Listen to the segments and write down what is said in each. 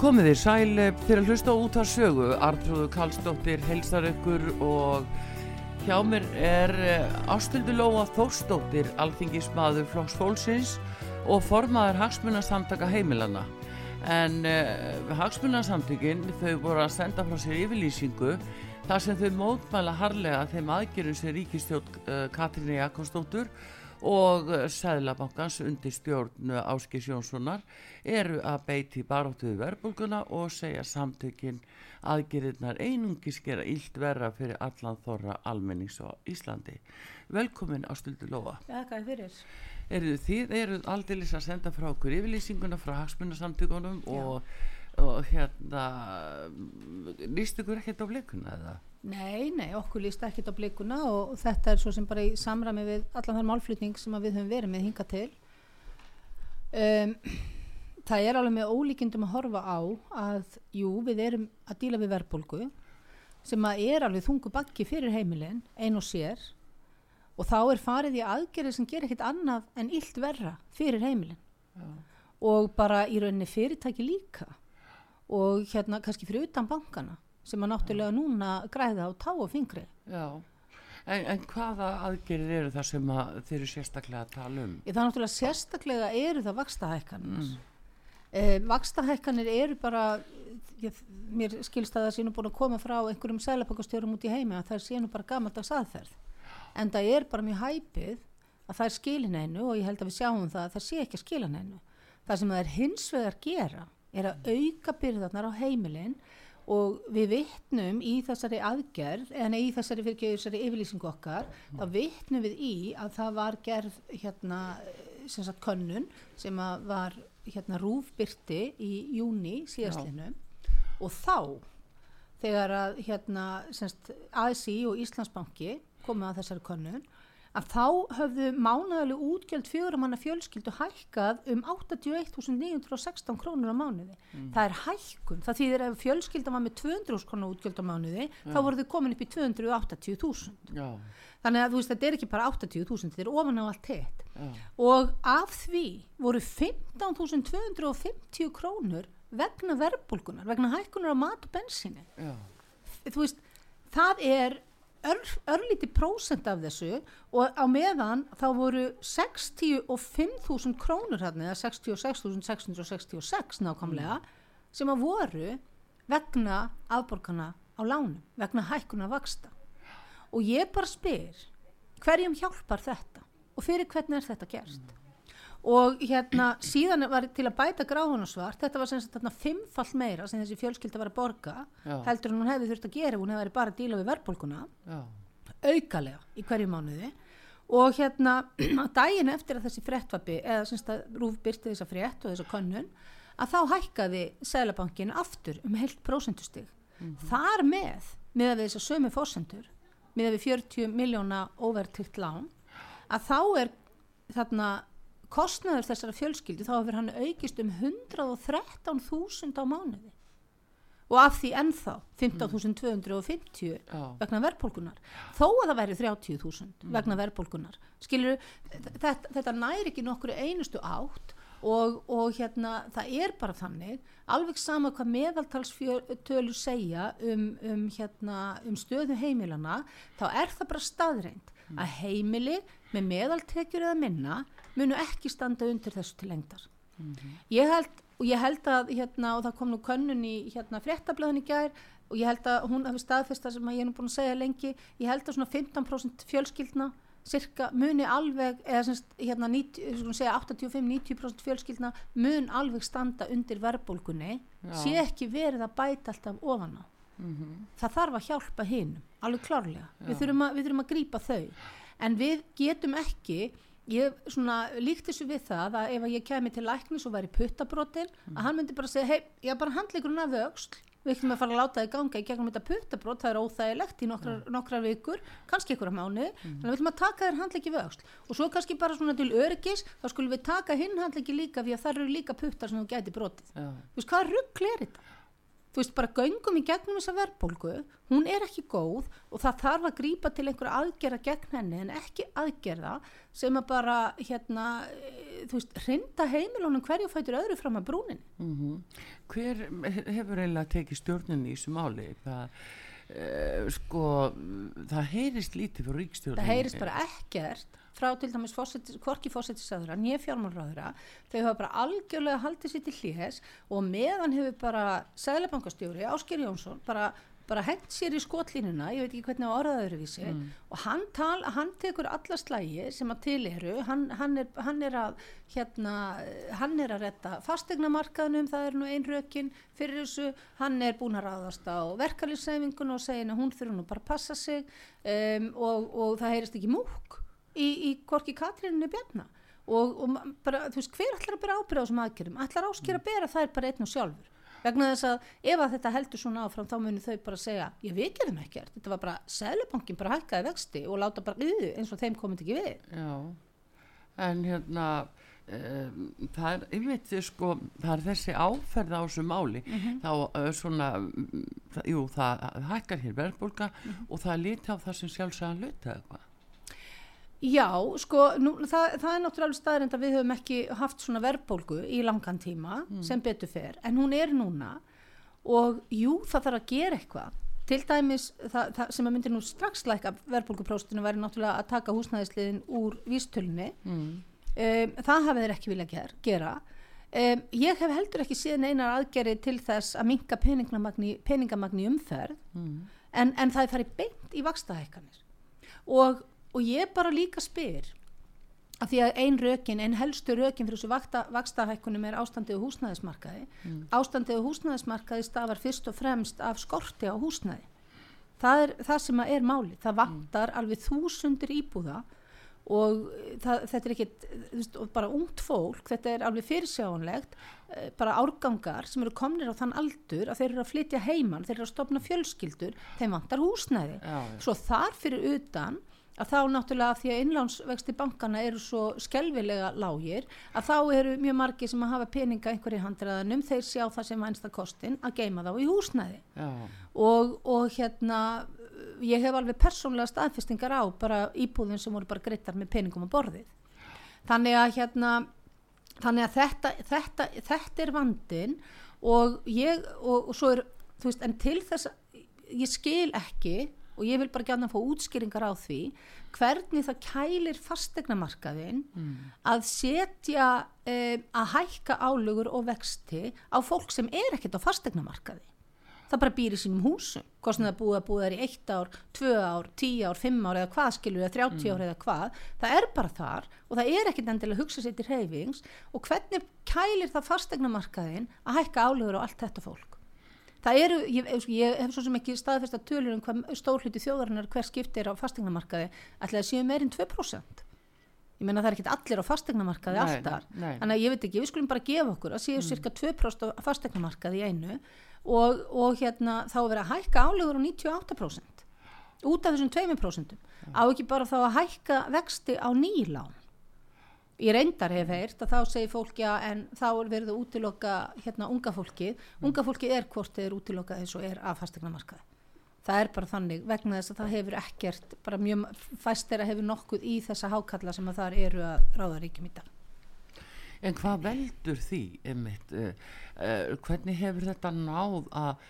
Komið þér sæl fyrir að hlusta út á sögu. Artrúðu Kallstóttir helsar ykkur og hjá mér er Ástildur Lóa Þórstóttir alþingismadur Flóks Fólksins og formaður Hagsmunarsamtaka heimilana en uh, Hagsmunarsamtökin þau voru að senda frá sér yfirlýsingu þar sem þau mótmæla harlega þeim aðgerðum sem ríkistjótt uh, Katrín Jakobsdóttur og Sæðlabankans undir stjórn Áskis Jónssonar eru að beiti baróttuðu verbulguna og segja samtökin aðgerðirnar einungis gera ílt verra fyrir allan þorra almennings á Íslandi. Velkomin á Stildur Lóa. Já, hvað er fyrir? Eru þið, eru aldeilis að senda frá okkur yfirlýsinguna frá hagsmunarsamtökunum og, og hérna líst ykkur ekkert á blikuna eða? Nei, nei, okkur líst ekkert á blikuna og þetta er svo sem bara í samræmi við allan þar málflutning sem við höfum verið með hinga til. Um, það er alveg með ólíkindum að horfa á að, jú, við erum að díla við verðbólgu sem að er alveg þungu bakki fyrir heimilin, ein og sér og þá er farið í aðgerði sem ger ekkert annað en illt verra fyrir heimilin Já. og bara í rauninni fyrirtæki líka og hérna kannski fyrir utan bankana sem að náttúrulega núna græða á tá og fingri. Já, en, en hvaða aðgerðir eru það sem að þeir eru sérstaklega að tala um? Það náttúrulega sérstaklega eru það vakstahækkanir mm. eh, Vakstahækkanir eru bara ég, mér skilst að það sé nú búin að koma frá einhverjum sælapakastjórum út í heimi að það sé nú bara gamaldags aðferð. En það er bara mjög hæpið að það er skilin einu og ég held að við sjáum það að það sé ekki að skilin einu það sem það er hins vegar gera er að auka byrðarnar á heimilin og við vittnum í þessari aðgerð en í þessari, þessari yfirlýsingu okkar þá vittnum við í að það var gerð hérna sem sagt könnun sem var hérna rúfbyrti í júni síðastlinu og þá þegar að hérna semst ASI og Íslandsbanki komið að þessari könnun að þá höfðu mánaðalega útgjöld fjöguramanna fjölskyldu hækkað um 81.916 krónur á mánuði. Mm. Það er hækkun, það þýðir að fjölskylda var með 200 krónur útgjöld á mánuði, ja. þá voru þau komin upp í 280.000. Ja. Þannig að þú veist, þetta er ekki bara 80.000, þetta er ofan á allt hitt. Ja. Og af því voru 15.250 krónur vegna verbulgunar, vegna hækkunar á mat og bensinni. Þú veist, það er ör, örlíti prósent af þessu og á meðan þá voru 65.000 krónur hérna, eða 66.666 nákvæmlega mm. sem að voru vegna afborgana á lánum, vegna hækkuna vaksta og ég bara spyr hverjum hjálpar þetta og fyrir hvernig er þetta gerst mm. Og hérna síðan var til að bæta gráðun og svart. Þetta var sem sagt þarna fimmfall meira sem þessi fjölskylda var að borga Já. heldur en hún hefði þurft að gera ef hún hefði bara að díla við verðbólguna. Já. aukalega í hverju mánuði. Og hérna daginn eftir að þessi fréttvapi eða semst að Rúf byrti þessa frétt og þessa könnun að þá hækkaði Sælabankin aftur um heilt prósentustig. Þar með með við þessar sömu fórsendur með við 40 miljóna óvertilt lán að þá er þarna kostnaður þessara fjölskyldu þá hefur hann aukist um 113.000 á mánuði. Og af því ennþá 15.250 Já. vegna verðbólkunar þó að það væri 30.000 vegna verðbólkunar skilur þetta, þetta næri ekki nokkru einustu átt og, og hérna það er bara þannig alveg sama hvað meðaltalstölu segja um, um, hérna, um stöðu heimilana þá er það bara staðreind að heimili með meðaltekjur eða minna munu ekki standa undir þessu til lengdar. Ég held og ég held að hérna og það kom nú könnun í hérna fréttablaðin í gær og ég held að hún hafi staðfest það sem ég er nú búin að segja lengi. Ég held að svona 15% fjölskyldna cirka muni alveg eða semst hérna 90, við skulum segja 85-90% fjölskyldna mun alveg standa undir verðbólgunni. Já. sé ekki verið að bæta alltaf ofan á. Það þarf að hjálpa hinn alveg klárlega, við þurfum, að, við þurfum að grípa þau. En við getum ekki ég svona líkt þessu við það að ef ég kemi til læknis og væri puttabrotin að hann myndi bara segja, hei, ég er bara handleikurinn af öxl við ætlum að fara að láta þið ganga í gegnum þetta puttabrót, það er óþægilegt í nokkrar, nokkrar vikur, kannski einhverja mánu þannig að við ætlum að taka þér handleiki við öxl og svo kannski bara svona til öryggis þá skulum við taka hinn handleiki líka því að það eru líka puttar sem þú gæti brotið. Já. þú veist, hvað rugl er þetta? Þú veist, bara göngum í gegnum þessa verðbólgu, hún er ekki góð og það þarf að grípa til einhverja aðgerða gegn henni en ekki aðgerða sem að bara, hérna, eh, þú veist, hrinda heimilunum hverju fætur öðru fram að brúnin. Mhm. Hver hefur eiginlega tekið stjórnin í þessu máli? Það, uh, sko, það heyrist lítið fyrir ríkstjórnin. Það heyrist bara ekkert frá til dæmis fósettis, hvorki fósettisæðura, nýja fjármálráðura, þau hafa bara algjörlega haldið sér til hlýhes og meðan hefur bara Sæðlabankastjóri, Ásker Jónsson, bara bara hent sér í skotlínuna, ég veit ekki hvernig á orðaður vísi og hann, tal, hann tekur alla slægi sem að til eru hann, hann, er, hann er að hérna, hann er að retta fastegnamarkaðnum, það er nú ein rökin fyrir þessu, hann er búin að ráðast á verkalýsæfingun og segja að hún þurfa nú bara passa sig um, og, og það heyrist ekki múk í, korki Katrínu Bjarna. Og, og bara, þú veist, hver ætlar að bera ábyrða á þessum aðgerðum? Ætlar ásker að bera þær bara einn og sjálfur? Vegna þess að ef að þetta heldur svona áfram þá munir þau bara segja, ég við gerum ekkert. Þetta var bara, Sælubankin bara hækkaði vexti og láta bara yðu eins og þeim komið ekki við. Já, en hérna um, það er, ég veit sko, það er þessi áferð á þessu máli, þá uh, svona, mm, það, jú, það hækkar hér verðbólka og það er lítið á það sem sjálfsæðan luta eitthvað. Já, sko, nú, það, það er náttúrulega staðrind að við höfum ekki haft svona verðbólgu í langan tíma sem betur fer, en hún er núna og jú, það þarf að gera eitthvað. Til dæmis, það, það sem að myndir nú strax læka verðbólgupróstinu væri náttúrulega að taka húsnæðisliðin úr vístölunni. Mm. Um, það hafa þeir ekki vilja ger, gera. Um, ég hef heldur ekki síðan einar aðgeri til þess að minka peningamagni, peningamagni umferð Mm. en, en það er farið beint í vakstahækkanir og, og ég bara líka spyr af því að ein rökin, ein helstu rökin fyrir þessu vakstahækkunum er ástandið á húsnæðismarkaði. Ástandið á húsnæðismarkaði stafar fyrst og fremst af skorti á húsnæði. Það er það sem að er máli það vantar alveg þúsundir íbúða og það, þetta er ekkit bara ungt fólk, þetta er alveg fyrirsjáanlegt eh, bara árgangar sem eru komnir á þann aldur að þeir eru að flytja heiman, þeir eru að stopna fjölskyldur þeim vantar húsnæði. Já, já. svo þar fyrir utan að þá náttúrulega af því að innlánsvexti bankana eru svo skelvilega lágir að þá eru mjög margir sem að hafa peninga einhverju handræðanum, þeir sjá það sem vænsta kostin að geima þá í húsnæði. Og, og hérna ég hef alveg persónlega staðfestingar á bara íbúðin sem voru bara greittar með peningum á borðið. Þannig að hérna þannig að þetta, þetta, þetta er vandin og ég og, og svo er, þú veist, en til þess ég skil ekki og ég vil bara gæna að fá útskýringar á því hvernig það kælir fastegnamarkaðin að setja um, að hækka álugur og vexti á fólk sem er ekkert á fastegnamarkaði það bara býr í sínum húsum hvort sem það búið að búið þær í eitt ár, tvö ár, tíu ár, fimm ár eða hvað skilur eða 30 Mm. ár eða hvað. Það er bara þar og það er ekkit endilega að hugsa sér til reyfings og hvernig kælir það fastegnamarkaðin að hækka álegur á allt þetta fólk það eru, ég, ég hef svo sem ekki staðfesta tölur um hvað stór hluti þjóðarinnar hver skiptir á fastegnamarkaði ætlaði að séu meirinn 2% ég meina það er ekkit allir á fastegnamarkaði alltaf. þannig að ég veit ekki, við skulum bara gefa okkur að Mm. séu cirka 2% á fastegnamarkaði í einu og, og hérna þá er verið að hækka álegur á 98% út af þessum 2% á ekki bara þá að hækka vexti á nýlán ég reyndar hef heyrt að þá segir fólk já en þá er verið að útiloka hérna unga fólkið, unga fólkið er hvort þeir útilokað eins og er af fastegnamarkaði það er bara þannig vegna þess að það hefur ekkert bara mjög fæst þeirra hefur nokkuð í þessa hákalla sem að þar eru að ráða ríkjum í dag. En hvað veldur því, einmitt, uh, uh, hvernig hefur þetta náð að,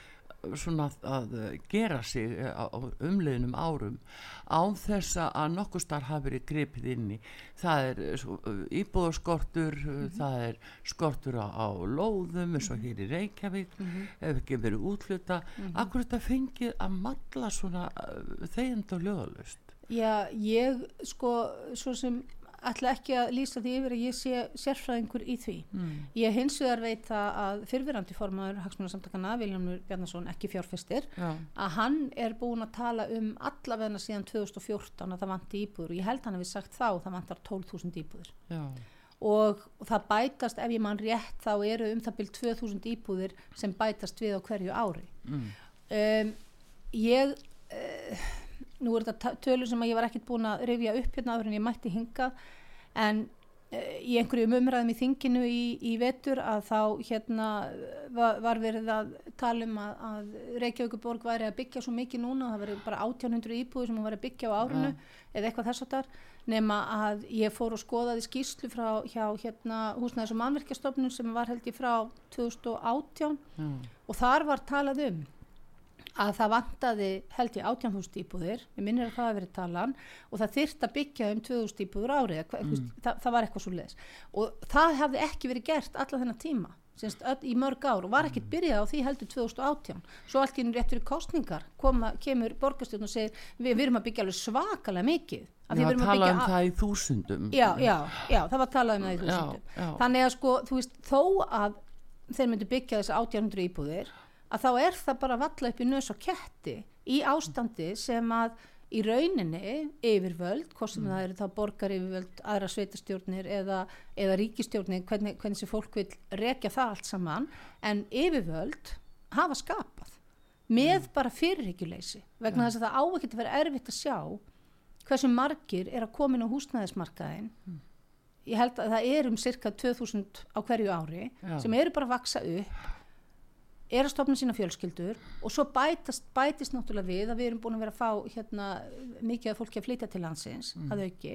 svona, að gera sig uh, á umliðnum árum án þess að nokkuð starf hafi verið gripið inn í. Það er uh, íbúðaskortur, uh, það er skortur á, á lóðum eins og hér í Reykjavík, hefur ekki verið útluta. Akkur þetta fengið að matla svona uh, þegjand og löðalust? Já, ég sko svo sem ætla ekki að lýsa því yfir að ég sé sérfræðingur í því. Mm. Ég hins vegar veit að fyrfirandi formaður Hagsmunasamtakana, Viljámur Bjarnason, ekki fjárfestir, Já, að hann er búin að tala um allavegna síðan 2014 að það vanti íbúður og ég held hann við sagt þá að það vantar 12.000 íbúður já, og það bætast ef ég mann rétt þá eru um það byrj 2.000 íbúðir sem bætast við á hverju ári mm. um, ég uh, nú er þetta tölur sem ég var ekkert búin að rifja upp hérna áður en ég mætti hinga en uh, í einhverjum umræðum í þinginu í, í vetur að þá hérna var, var verið að tala um að, að Reykjavíkuborg væri að byggja svo mikið núna. Það verið bara 1800 íbúður sem hún væri að byggja á árinu eða eitthvað þess að þar nema að ég fór og skoðaði skýslu frá hjá hérna húsnæðis og mannverkjastofnun sem var held ég frá 2018 já. og þar var talað um að það vantaði held ég 18.000 íbúðir, ég minnir að það hafi verið talan og það þyrft að byggja um 2.000 íbúður árið, mm. það, það var eitthvað svo leðis og það hefði ekki verið gert alla þennan tíma, semst öll, í mörg ár og var ekkert byrjað á því heldur 2018 svo allt í einu rétt fyrir kostningar koma, kemur borgarstjórn og segir við, við erum að byggja alveg svakalega mikið Já, við erum að tala um það í þúsundum. já, já, já, það var talað um það í Já, þúsundum já. þannig að sko, þú veist, þó að þeir myndu byggja þessi 1800 íbúðir að þá er það bara valla upp í nös og ketti í ástandi sem að í rauninni yfirvöld, hvort sem það eru þá borgar yfirvöld, aðra sveitastjórnir eða, eða ríkistjórnir, hvernig, hvernig sem fólk vil rekja það allt saman en yfirvöld hafa skapað með bara fyrirhyggjuleysi vegna þess að það á ekki að vera erfitt að sjá hversu margir er að koma inn á húsnæðismarkaðin ég held að það er um cirka 2000 á hverju ári Já. sem eru bara að vaksa upp er að stopna sína fjölskyldur og svo bætast, bætist náttúrulega við að við erum búin að vera að fá hérna, mikið af fólki að flytja til landsins að auki.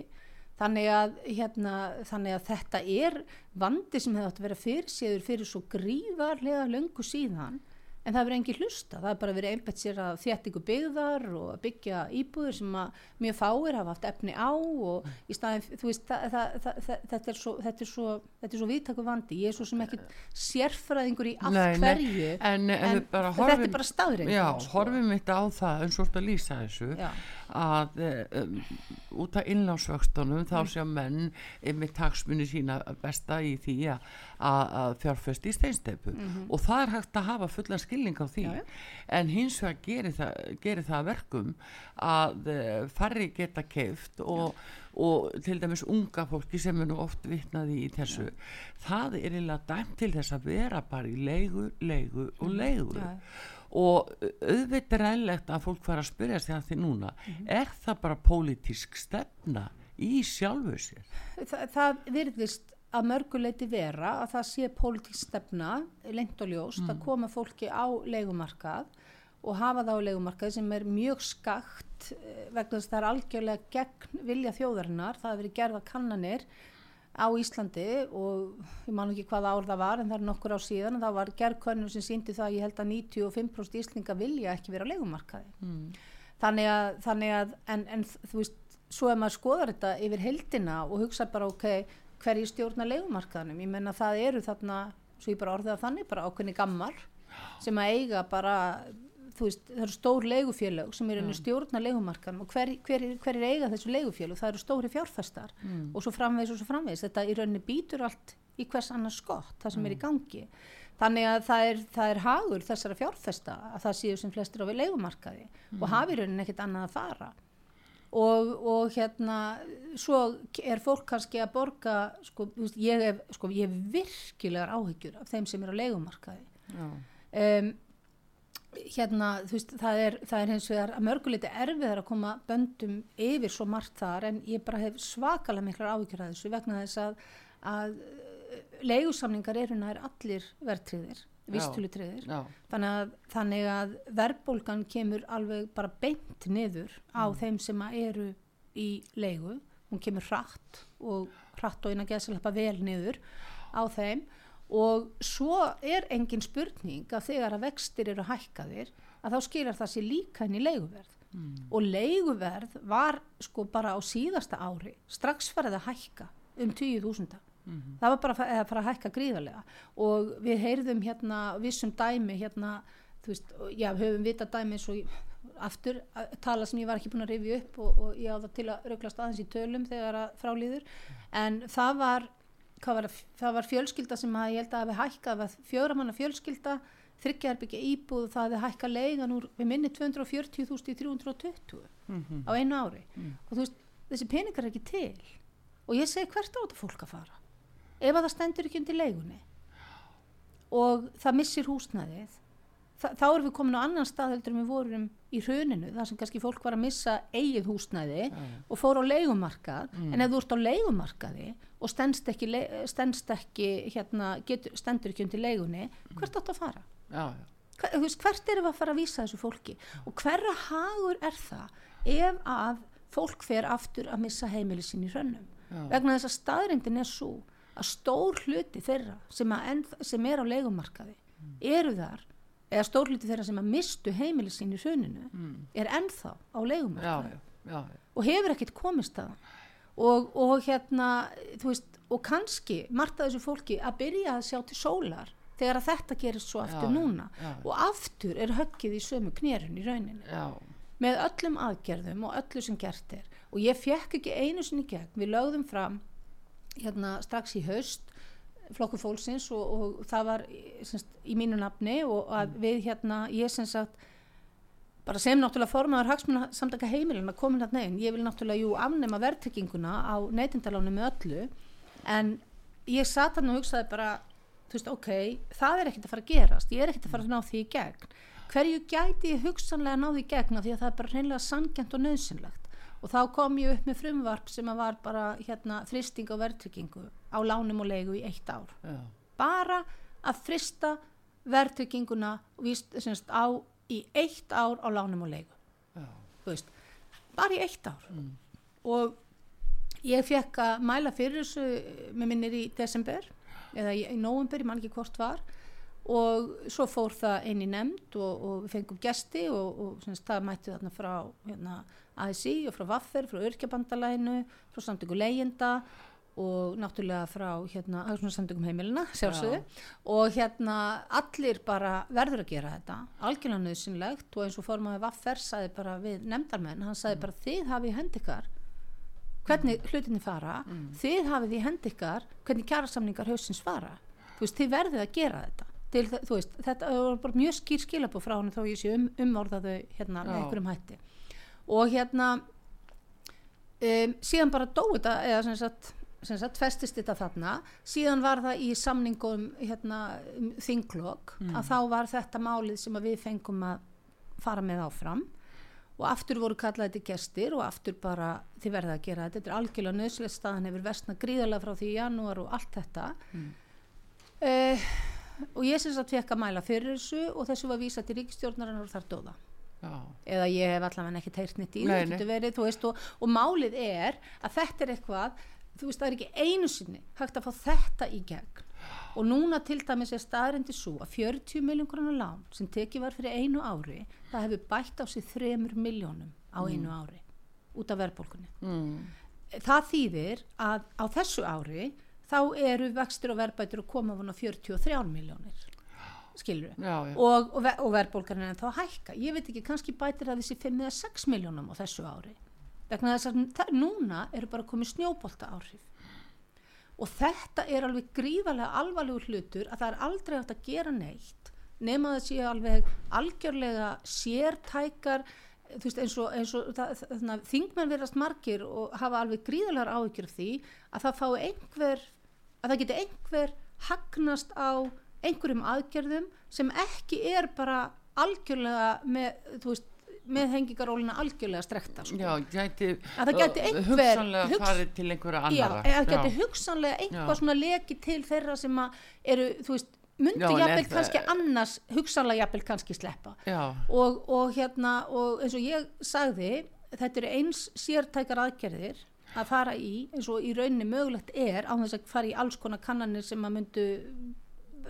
Þannig að, hérna, þannig að þetta er vandi sem hefði átt að vera fyrirséður fyrir svo gríðarlega löngu síðan en það verið engin hlusta, það er bara verið einbætt sér að þéttingu byggðar og að byggja íbúður sem að mjög fáir hafa haft efni á og í staðin, þú veist, það, það, það, þetta er svo, þetta er svo, þetta er svo viðtaku vandi, ég er svo sem ekki sérfræðingur í allt Nei, nei, hverju, en, en, við bara þetta horfum, er bara staðreind. Já, horfum mitt á það, eins og að lýsa þessu, Já. að um, út af innlánsvöxtunum Mm. þá sjá menn með taksmunni sína besta í því að, að fjárfest í steinsteipu og það er hægt að hafa fullan skilning á því. Já, já. en hins vegar gerir það, gerir það að verkum að uh, farri geta keift og, og til dæmis unga fólki sem er nú oft vitnaði í þessu það er eiginlega dæmt til þess að vera bara í leigu, leigu og leigu Mhm. Já. og auðvitað er eðlegt að fólk fara að spyrja sig að því núna Mhm. er það bara pólitísk stefna í sjálfu sér það, það virðist að mörguleiti vera að það sé pólitík stefna, lengt og ljóst, að koma fólki á leigumarkað og hafa það á leigumarkað sem er mjög skakt eh, vegna þess að það er algjörlega gegn vilja þjóðarinnar, það hefur verið gerða kannanir á Íslandi og ég man ekki hvaða ár það var en það er nokkur á síðan, það var gerðkönnum sem síndi það að ég held að 95% Íslinga vilja ekki vera á leigumarkaði. Mm. þannig að, þannig að en, en þú veist, svo ef maður skoðar þetta yfir heldina og hugsa bara ok, hverju stjórna leigumarkaðanum, ég menna það eru þarna, svo ég bara orðið að þannig, bara ákveðni gammal sem að eiga bara veist, það eru stór leigufélög sem eru mm. stjórna leigumarkan og hver, hver, hver er eiga þessu leigufélög, það eru stóri fjárfæstar mm. og svo framvegs og svo framvegs þetta í rauninni býtur allt í hvers annars skott það sem mm. er í gangi þannig að það er, það er hagur þessara fjárfæsta að það séu sem flestir á við leigumarkaði og mm. hafi í rauninni ekkit annað að fara og, og hérna svo er fólk kannski að borga sko, ég hef sko, virkilegar áhyggjur af þeim sem eru á leigumarkaði. Um, hérna þú veist það er, það er hins vegar að mörguleiti erfiðar að koma böndum yfir svo margt þar en ég bara hef svakalega miklar áhyggjur að þessu vegna þess að, að leigusamningar eru nær allir verðtriðir vistulutriðir þannig, þannig að verðbólgan kemur alveg bara beint niður á mm. þeim sem eru í leigu. Hún kemur hratt og hratt og eina geðsalappa vel niður á þeim. Og svo er engin spurning að þegar að vextir eru hækkaðir að þá skilar það sér líka inn í leiguverð. Mm. og leiguverð var sko bara á síðasta ári strax farið að hækka um 20.000 Mm -hmm. það var bara að fara að hækka gríðarlega. Og við heyrðum hérna vissum dæmi hérna veist, já, höfum vita dæmi eins og aftur tala sem ég var ekki búin að rifja upp og, og ég á það til að rauglast aðeins í tölum þegar að frálýður en það var, var það var fjölskylda sem að ég held að hafi hækkað fjóramanna fjölskylda þryggjarbyggja íbúð það hefði hækkað leigan úr við minni 240.000 í 320 mm -hmm. á einu ári. Mm og þú veist þessi peningar er ekki til. Og ég segi hvert á þetta fólk að fara ef að það stendur ekki undir leigunni og það missir húsnæðið þa þá erum við komin á annan stað heldur en við vorum í hruninu þar sem kannski fólk var að missa eigið húsnæði ja. og fór á leigumarkað mm. en ef þú ert á leigumarkaði og stendst ekki, stendst ekki hérna, getur, stendur ekki undir leigunni hvert átt að fara ja, ja. Hver, veist, hvert erum við að fara að vísa þessu fólki og hverra hagur er það ef að fólk fer aftur að missa heimili sín í hrönnum vegna þess að staðrindin er svo að stór hluti þeirra sem, en, sem er á leikumarkaði mm. eru þar eða stór hluti þeirra sem að mistu heimilis sín í suninu mm. er ennþá á leikumarkaði og hefur ekkert komist það og, og hérna þú veist og kannski margt að þessu fólki að byrja að sjá til sólar þegar að þetta gerist svo aftur já, núna já. og aftur er höggið í sömu knérun í rauninu já. með öllum aðgerðum og öllu sem gert er og ég fekk ekki einu sinni gegn, við lögðum fram hérna strax í haust flokkur fólksins og, og það var semst, í mínu nafni og að mm. við hérna, ég sem sagt bara sem náttúrulega formadur hagsmuna samtaka heimilin að koma hérna neginn, ég vil náttúrulega jú afnema verðtrygginguna á neytindalánu með öllu en ég satt hann og hugsaði bara þú veist ok, það er ekkert að fara að gerast ég er ekkert að fara að ná því í gegn hverju gæti ég hugsanlega að ná því í gegn því að það er bara reynilega sangjant og nöðsynlegt og þá kom ég upp með frumvarp sem var bara hérna fristing á verðtryggingu á lánum og leigu í eitt ár. Já. bara að frista verðtrygginguna semst, á í eitt ár á lánum og leigu. Bara í eitt ár. Mm. og ég fekk að mæla fyrir þessu með minnir í desember eða í, í november, ég man ekki hvort var. Og svo fór það inn í nefnd og, og við fengum gesti og, og semst, það mætti þarna frá hérna ASI og frá Vaffer, frá Örkjabandalænu, frá samtöku leyenda og náttúrulega frá hérna, samtökum heimilina sjálfsögðu. Og hérna allir bara verður að gera þetta. Algjörlega nöðsynlegt og eins og formaði Vaffer saði bara við nefndarmenn, hann saði mm. bara þið hafið hendikar hvernig mm. hlutinni fara, mm. þið hafið í hendikar hvernig kjærasamningar hausins fara, þú veist, þið verður að gera þetta. Til, veist, þetta er bara mjög skýr skilabú frá hann þá ég sé um, umorðaðu hérna með einhverjum hætti og hérna um, síðan bara dói þetta eða sem sagt, sem sagt festist þetta þarna. Síðan var það í samningum hérna um, þinglokk mm. að þá var þetta málið sem við fengum að fara með áfram. Og aftur voru kallaði til gestir og aftur bara þið verða að gera þetta. Þetta er algjörlega nöðslega staðan hefur vestna gríðarlega frá því í janúar og allt þetta. Mm. uh, og ég syns að tvekka mæla fyrir þessu og þessu var vísa til ríkstjórnar en þar dóða Já. eða ég hef allavega ekki teirt nýtt í verið, veist, og, og málið er að þetta er eitthvað þú veist það er ekki einu sinni hægt að fá þetta í gegn og núna til dæmis er staðrindi svo að 40 miljón krónar lán sem tekið var fyrir einu ári það hefur bætt á sig 3 miljónum á mm. einu ári út af verðbólkunni mm. það þýðir að á þessu ári þá eru vextur og verðbætur að koma á 43 miljónir skilur við og, og, ver, og verðbólgan er ennþá að hækka. Ég veit ekki, kannski bætir það þessi 5 eða 6 miljónum á þessu ári. Vegna þess að það, núna eru bara komið snjóbolta áhrif og þetta er alveg gríðarlega alvarlegur hlutur að það er aldrei hægt að gera neitt nema það sé alveg algjörlega sértækar þú veist eins og, eins og það, það, þingmenn verðast margir og hafa alveg gríðarlegar áhyggjur af því að það fái einhver að það geti einhver hagnast á einhverjum aðgerðum sem ekki er bara algjörlega með, þú veist, með hengingarólina algjörlega strekta sko. Já, gæti, Að það gæti einhver- hugsanlega hugs- farið til einhverja Já, annara. eða geti hugsanlega einhvað Já. svona leki til þeirra sem eru, þú veist, myndi Já, en jafnvel það- kannski annars, hugsanlega jafnvel kannski sleppa Já, og, og hérna, og eins og ég sagði, þetta eru eins sértækar aðgerðir að fara í, eins og í rauninni mögulegt er á þess að fara í alls konar kannanir sem að myndu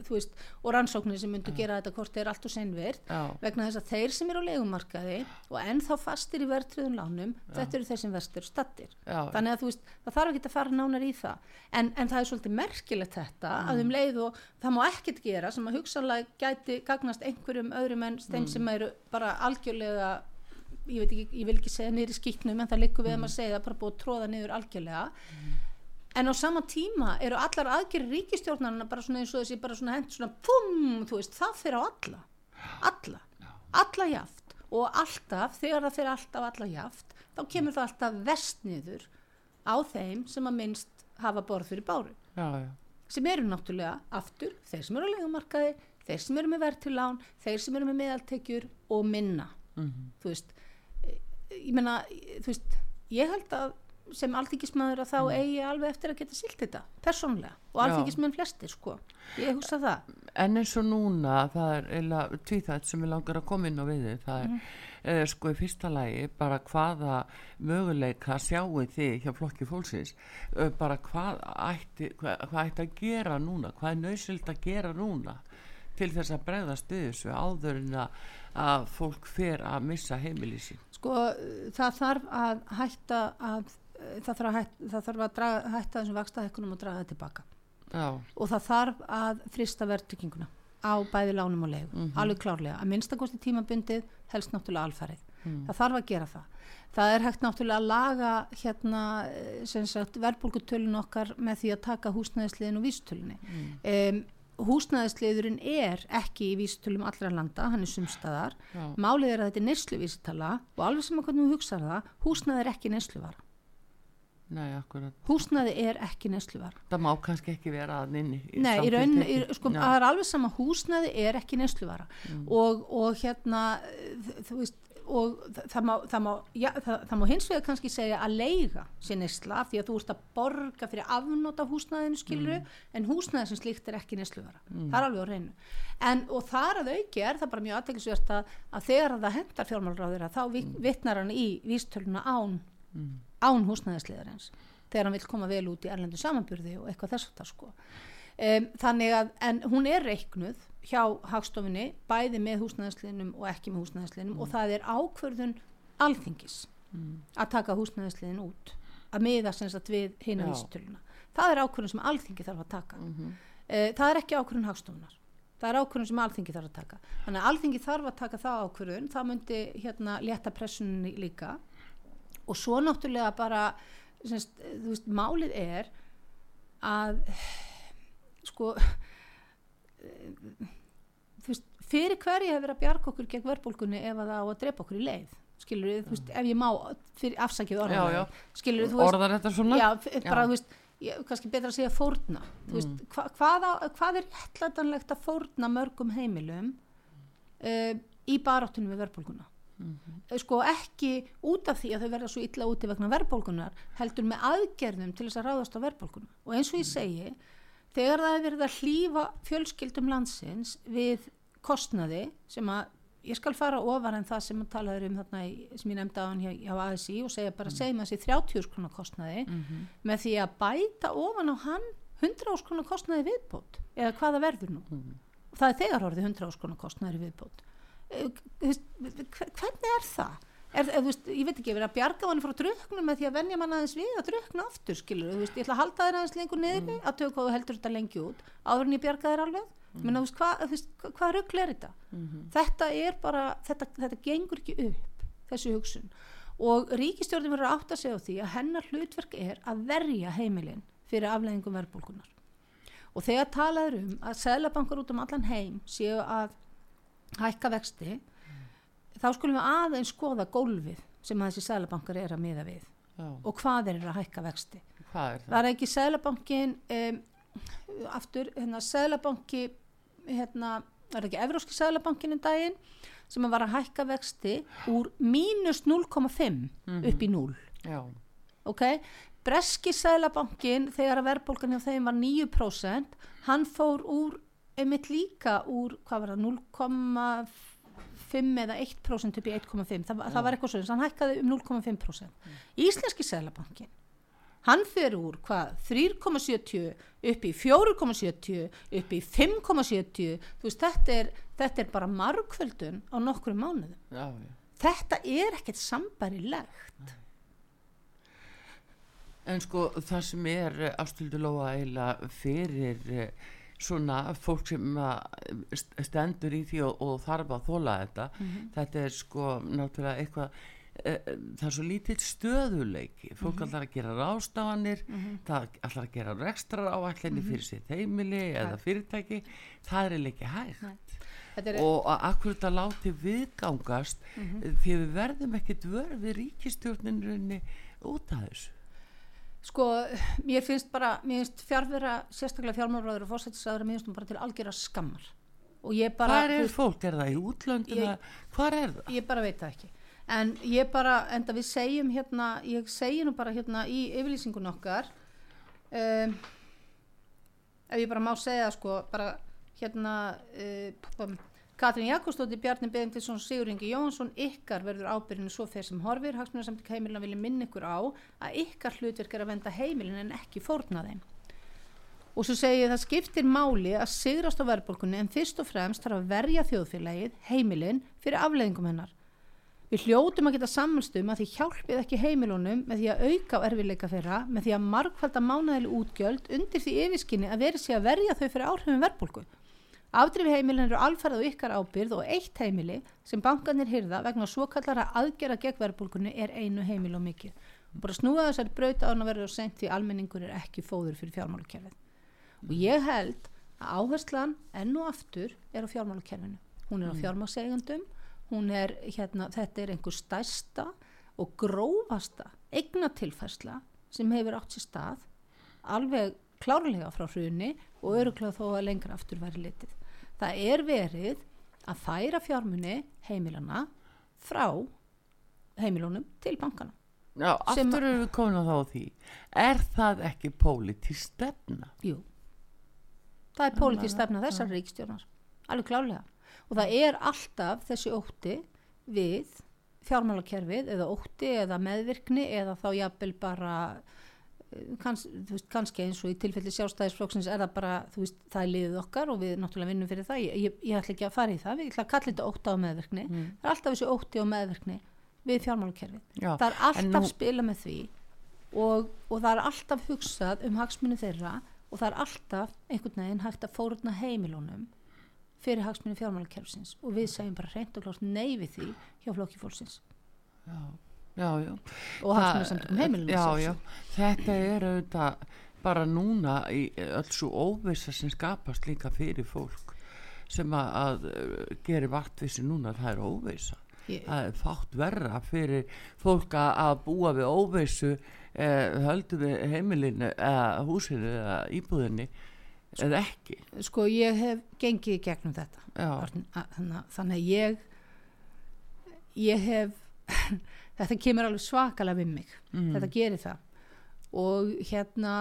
veist, og rannsóknir sem myndu gera þetta hvort er allt og seinvirt Já. vegna þess að þeir sem eru á legumarkaði og ennþá fastir í verðtriðun lánum þetta eru þeir sem vestur stattir Já. þannig að þú veist, það þarf ekki að fara nánar í það. En, en það er svolítið merkilegt þetta að um leið og það má ekkert gera sem að hugsanlega gæti gagnast einhverjum öðrum en þeim sem eru bara algjörlega ég veit ekki, ég vil ekki segja niður í skýtnum en það liggur við um að segja það bara búið að tróða niður algjörlega en á sama tíma eru allar aðgerri ríkistjórnarna bara svona eins og þessi bara svona hent svona pum, þú veist, það fyrir á alla. Alla, alla jaft. Og alltaf, þegar það fyrir alltaf alla jaft, þá kemur það alltaf vest niður á þeim sem að minnst hafa borð fyrir báru. Já, já. sem eru náttúrulega aftur þeir sem eru á legumarkaði, þeir sem eru með verðtilán þeir sem eru með meðaltekjur og minna. Mhm. þú veist eh, ég meina, þú veist ég held að sem alþingismæður að þá eigi alveg eftir að geta silt þetta persónlega og Mm. Já. alþingismenn flestir sko ég hugsa það En eins og núna, það er tvíþætt sem ég langar að koma inn á við það er Mhm. eh, sko í fyrsta lagi bara hvaða möguleika sjáu þið hjá flokki fólksins, eh, bara hvað ætti, hvað, hvað ætti að gera núna, hvað er nöysild að gera núna til þess að bregðast við þessu áður en að, fólk fer að missa heimili sín. sko það þarf að hætta að það þarf að, hætta, það þarf að draga, hætta þessum vakstahekkunum og draga það tilbaka Já, og það þarf að frista verðtrygginguna á bæði lánum og leigu alveg klárlega, að minnstakosti tímabundið helst náttúrulega alfarið. Það þarf að gera það. Það er hægt náttúrulega að laga hérna eh, verðbólgutölun okkar með því að taka húsnæðisliðin og vísitölunni. Um, húsnæðisliðurinn er ekki í vísitölum allra landa, hann er sumstaðar málið er að þetta er neysluvísitala og alveg sem að hvernig þú hugsaður það húsnæði er ekki neysluvara nei, húsnæði er ekki neysluvara Það má kannski ekki vera að inni. Nei, í raun, í, sko, Já. það er alveg sama húsnæði er ekki neysluvara og, og hérna þú veist og þa- það má, það, má, já, það, það má hins vegar kannski segja að leiga sér neysla af því að þú ert að borga fyrir afnót af húsnæðinu skiluru en húsnæði sem slíkt er ekki nesluvara það er alveg á reynu en, og þar að auki er það bara mjög aðteklisvert að, að þegar það hendar fjármálráður þá mm. vittnar hann í vístöluna án, án húsnæðisliðarins þegar hann vil koma vel út í erlendu samanburði og eitthvað þess að það sko. Um, þannig að, en hún er reiknuð hjá hagstofunni bæði með húsnæðisliðnum og ekki með húsnæðisliðnum og það er ákvörðun alþingis að taka húsnæðisliðin út að miða sem sagt við hina Já. vísitöluna. Það er ákvörðun sem alþingi þarf að taka. Mm það er ekki ákvörðun hagstofunar það er ákvörðun sem alþingi þarf að taka. Þannig að alþingi þarf að taka það ákvörðun. Það myndi hérna létta pressunni líka og svo náttúrulega bara semst, þú veist, málið er að sko þú veist, fyrir hverju hefur að bjarga okkur gegn verðbólkunni ef að það á að drepa okkur í leið? Skilur við, þú veist, ef ég má fyrir afsakið orðan skilur við, þú veist Orðar þetta svona? já, bara, Já. þú veist, ég, kannski betra að segja fórna. Þú veist, hva, hvað, á, hvað er réttlætanlegt að fórna mörgum heimilum uh, í baráttunum við verðbólguna Eh, sko ekki út af því að þau verða svo illa úti vegna verðbólgunar heldur með aðgerðum til þess að ráðast á verðbólguna og eins og ég segi þegar það er verið að hlýfa fjölskyldum landsins við kostnaði sem að ég skal fara ofar en það sem að tala um þarna í, sem ég nefndi á hann hjá, hjá ASI og segja bara segjum þessi 30 skrona kostnaði með því að bæta ofan á hann 100 skrona kostnaði viðbót eða hvaða verður nú? Það er þegar orðið 100 skrona kostnaði viðbót Hvernig er það er, er, veist, ég veit ekki, ég verið að bjarga manni frá druknum með því að venja mann aðeins við að drukna aftur, skilur, þú veist, ég ætla að halda þér aðeins lengur niður, mm. að hvað þú heldur þetta lengi út, áður en ég bjarga þér alveg mm. þú veist, hvað, þú veist, hvað, hvað rugl er þetta Mhm. þetta er bara, þetta, þetta gengur ekki upp, þessi hugsun og ríkistjórnum verður að átta sig á því að hennar hlutverk er að verja heimilin fyrir afleðingum verðbólkunar og þegar talaður um að hækka vexti þá skulum við aðeins skoða gólfið sem að þessi seðlabankar er að miða við Já, og hvað eru að hækka vexti. Hvað er það? var ekki seðlabankin um, aftur, hérna seðlabanki hérna, var ekki evróski seðlabankin um daginn sem var að hækka vexti úr mínus 0,5 upp í 0 Já, ok, breski seðlabankin þegar að verðbólgan hjá þeim var 9% hann fór úr einmitt líka úr, hvað var það 0,5 eða 1% upp í 1,5 það, það var eitthvað svo, hann hækkaði um 0,5% Íslenski seðlabankin hann fer úr hvað 3,70 upp í 4,70 upp í 5,70 þú veist þetta er, þetta er bara margföldun á nokkrum mánuðum. Já, já. þetta er ekkert sambarilegt En sko það sem er afstildu lóa eiginlega fyrir eh, svona fólk sem að st- stendur í því og, og þarf að þóla þetta, þetta er sko náttúrulega eitthvað eh, það er svo lítill stöðuleiki fólk ætlar að gera rástafanir það ætlar að gera rekstrar áætlinni fyrir sitt heimili eða fyrirtæki. Það er ekki hægt. Er, og að akkur þetta láti viðgangast því við verðum ekkit vör við ríkistjórninrinni út af þessu sko, mér finnst bara mér finnst fjárvera, sérstaklega fjármálaráður og fórsættisáður, mér finnst hún bara til algjörra skammar og ég bara Hvar þú er fólk? Er það í útlöndina? Hvar er það? ég bara veit það ekki en ég bara, enda við segjum hérna, ég segi nú bara hérna í yfirlýsingun okkar um, ef ég bara má segja sko, bara hérna uh, Katrín Jakobsdóttir, Bjarni Benediktsson, Siguringi Jónsson, ykkar verður ábyrðinu svo þeir sem horfir, hagsmunarsamtök heimilina vilja minna ykkur á að ykkar hlutverk er að venda heimilin en ekki fórna þeim. Og svo segi ég það skiptir máli að sigrast á verðbólkunni en fyrst og fremst þarf að verja þjóðfélagið, heimilin, fyrir afleiðingum hennar. Við hljótum að geta sammelstum að því hjálpið ekki heimilunum með því að auka á erfiðleika þeirra með því að margfalda mánæðileg útgjöld undir því yfirskinni að verið sé að verja þau fyrir áhrifum verðbólku. Afdrifi heimilin eru alfarð á ykkar ábyrð og eitt heimili sem bankanir hyrða vegna svo kallara aðgera gegn verðbólkunni er einu heimil og mikið. Og bara snúa þessari brauta án að verða sent því almenningur er ekki fóður fyrir fjármálakerfið. Og ég held að áherslan enn og aftur er á fjármálakerfinu. Hún er á fjármálasegjandum, hún er, hérna, þetta er einhver stærsta og grófasta eignatilfærsla sem hefur átt sér stað alveg klárlega frá hruni og öruglega þó að lengra aftur væri litið. Það er verið að færa fjármunni heimilana frá heimilunum til bankana. Já, aftur erum við komin að þá því. Er það ekki pólitísk stefna? Jú. Það er pólitísk stefna þessar ríkstjórnar. Alveg klárlega. Og það er alltaf þessi ótti við fjármálakerfið eða ótti eða meðvirkni eða þá jafnvel bara þú veist, kannski eins og í tilfelli sjálfstæðisflokksins er það bara, þú veist, það er liðið okkar og við náttúrulega vinnum fyrir það, ég, ég, ég ætla ekki að fara í það, við ætla að kalla þetta ótti á meðvirkni. Það er alltaf þessi ótti á meðvirkni við fjármálakerfið, Já, það er alltaf nú- spila með því og, og það er alltaf hugsað um hagsmunni þeirra og það er alltaf einhvern veginn hægt að fóruna heimilunum fyrir hagsmunni fjármálakerfisins. Og við segjum bara Já, já, og hagsmunni samtökum heimilunum Já. Þetta er auðvitað bara núna í öll svo óvissa sem skapast líka fyrir fólk sem að, uh, gerir vartvissi núna, það er óvissa. Ég- Það er fátt verra fyrir fólk að, búa við óvissu eh, höldu við heimilinu eða húsinu eða íbúðinni eða ekki. sko ég hef gengið gegnum þetta þannig að- þannig að ég ég hef þetta kemur alveg svakalega við mig. Mm. þetta gerir það. Og hérna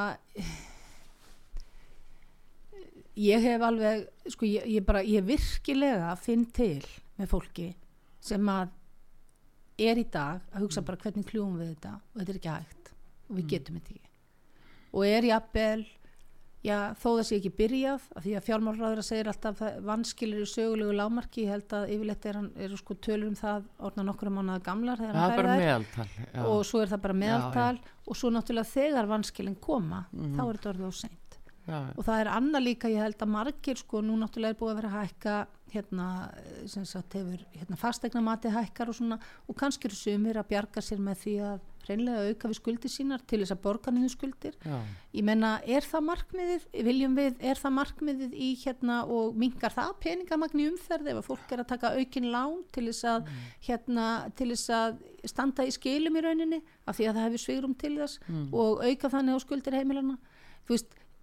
ég hef alveg sko ég, ég bara, ég virkilega finn til með fólki sem að er í dag að hugsa bara hvernig kljúum við þetta og þetta er ekki hægt og við getum þetta ekki. Og er jafnvel já, þó það sé ekki byrjað af því að fjármálraður segir alltaf að vanskilir í sögulegu lámarki, ég held að yfirleitt er eru sko tölur um það orðna nokkura mánuða gamlar þegar það hann er bara meðaltal já. og svo er það bara Já, meðaltal og svo náttúrulega þegar vanskilin koma Mhm. þá er þetta orðið á seint já, og það er annað líka, ég held að margir sko, nú náttúrulega er búið að vera að hækka hérna, sem sagt hefur hérna, fastegna mati hækkar og svona og kannski eru sumir að bjarga sér með því að reynlega auka við skuldir sínar til þess að borga niður skuldir. Já, ég menna, er það markmiðið viljum við, er það markmiðið í hérna og mingar það peningamagn í umferð ef að fólk er að taka aukin lán til þess að hérna, til þess að standa í skilum í rauninni af því að það hefur svigrum til þess og auka þannig á skuldir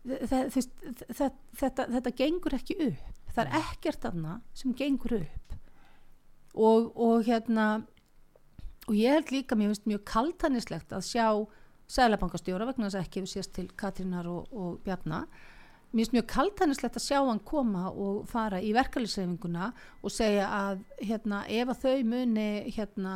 heimilana þú veist, þe- þe- þú veist þe- þetta, þetta gengur ekki upp. Það er ekkert annað sem gengur upp. Og, og hérna og ég held líka, mér finnst mjög kaltanislegt að sjá sælabankastjóra vegna þess að ekki hefur sést til Katrínar og, og Bjarna. Mér finnst mjög kaltanislegt að sjá hann koma og fara í verkefliðsefinguna og segja að hérna, ef að þau muni hérna,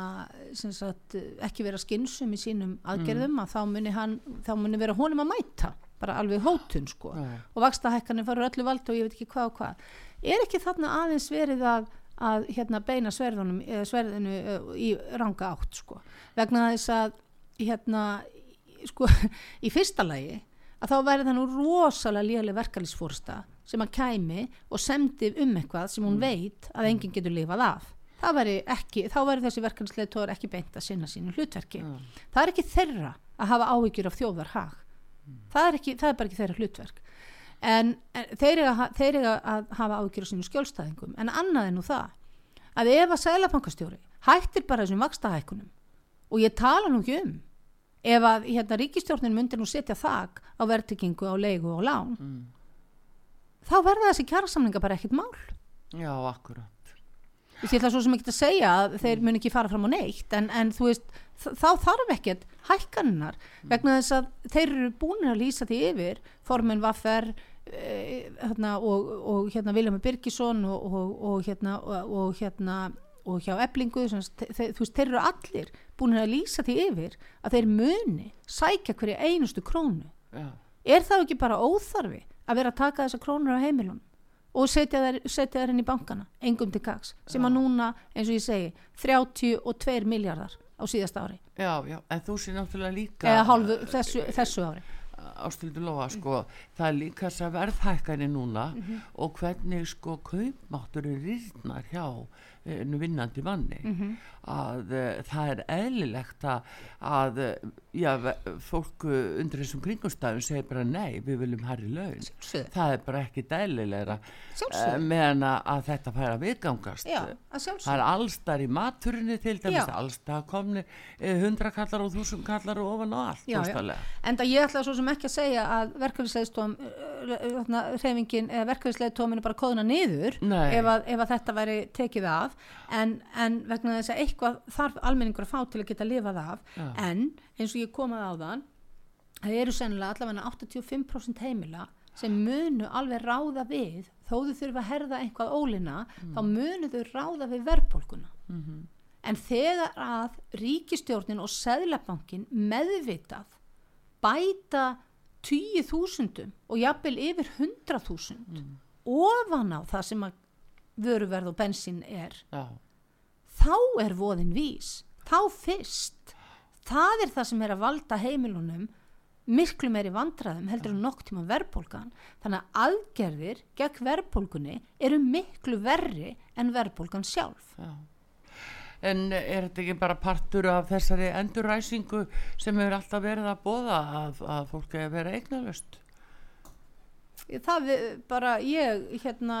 sagt, ekki vera skynsum í sínum aðgerðum að þá muni, hann, þá muni vera honum að mæta bara alveg hótun sko Já. og vakstahækkanir farur öllu valda og ég veit ekki hvað og hvað er ekki þarna aðeins verið að, að hérna, beina sverðunum, eða sverðinu eh, í ranga átt sko. vegna þess að hérna, sko, í fyrsta lagi að þá væri það nú rosalega léleg verkalýsfórsta sem að kæmi og semdi um eitthvað sem hún veit að enginn getur lifað af ekki, þá væri þessi verkalýsleitóður ekki beint að sinna sínu hlutverki Já. það er ekki þeirra að hafa áhyggjur af þjóðarhag það, er ekki, það er bara ekki þeirra hlutverk. En, en þeir, eiga, að hafa áhyggjur af sínum skjólstæðingum. En annað en nú það að ef að sælabankastjóri hættir bara þessum vakstahækkunum og ég tala nú ekki um ef að hérna, ríkistjórnin myndir nú setja þak á verðtryggingu á leigu og lán Mm. þá verða þessi kjærasamlinga bara ekkert mál. Já, akkurat. Ég ætla svo sem ekki að segja að þeir mun ekki fara fram á neitt en, en þú veist, þá þarf ekkert hækkaninnar vegna þess að þeir eru búin að lýsa því yfir formin Vaffer e, hérna, og, og hérna Viljami Birgisson og, og, og hérna og, og hérna og hjá eblingu sem, sagt, þe- þú veist, þeir eru allir búin að lýsa því yfir að þeir muni sækja hverja einustu krónu. Já, er það ekki bara óþarfi að vera að taka þessa krónur á heimilunum og setja þær, setja þær inn í bankana engum til gags, sem að núna eins og ég segi, 32 miljardar á síðasta ári, já, já, en þú sé náttúrulega líka eða hálfu þessu, þessu ári ástildu lofa sko, það er líka þess að verðhækkanir núna Mhm. og hvernig sko kaupmáttur er rýrnar hjá eh, vinnandi manni. Mhm. að uh, það er eðlilegt að, að eh, já, ve- fólk eh, undir þessum kringumstæðum segir bara nei, við viljum herri laun. Sjálfsögðu. það er bara ekki dælilegra Sjálfsögðu. meðan að, þetta fær að viðgangast. Já, að það sjálfsög er allstar í maturinni til dæmis allstar komni eh, hundra kallar og þúsund kallar og ofan og allt Já, en það ég ætla svo sem ekki að segja að verkefnisleðstóm hreyfingin eða verkefnisleðtómin er bara kóðuna niður ef að, ef að þetta væri tekið af en, en vegna þess að eitthvað þarf almenningur að fá til að geta lifað af. Já. en eins og ég komað á þann það eru sennilega allavega 85% heimila sem munu alveg ráða við þó þau þurfa að herða einhvað ólina þá munu þau ráða við verðbólkuna en þegar að ríkistjórnin og seðlabankin meðvitað bæta 10.000 og jafnvel yfir 100.000 ofan á það sem að vöruverð og bensín er Já. þá er voðin vís þá fyrst það er það sem er að valda heimilunum miklu meiri vandræðum heldur en nokk tíma verðbólgan þannig að aðgerðir gegn verðbólgunni eru miklu verri en verðbólgan sjálf Já. En er þetta ekki bara partur af þessari endurræsingu sem hefur alltaf verið að bóða að, að fólk er að vera eignalöst? Það bara ég hérna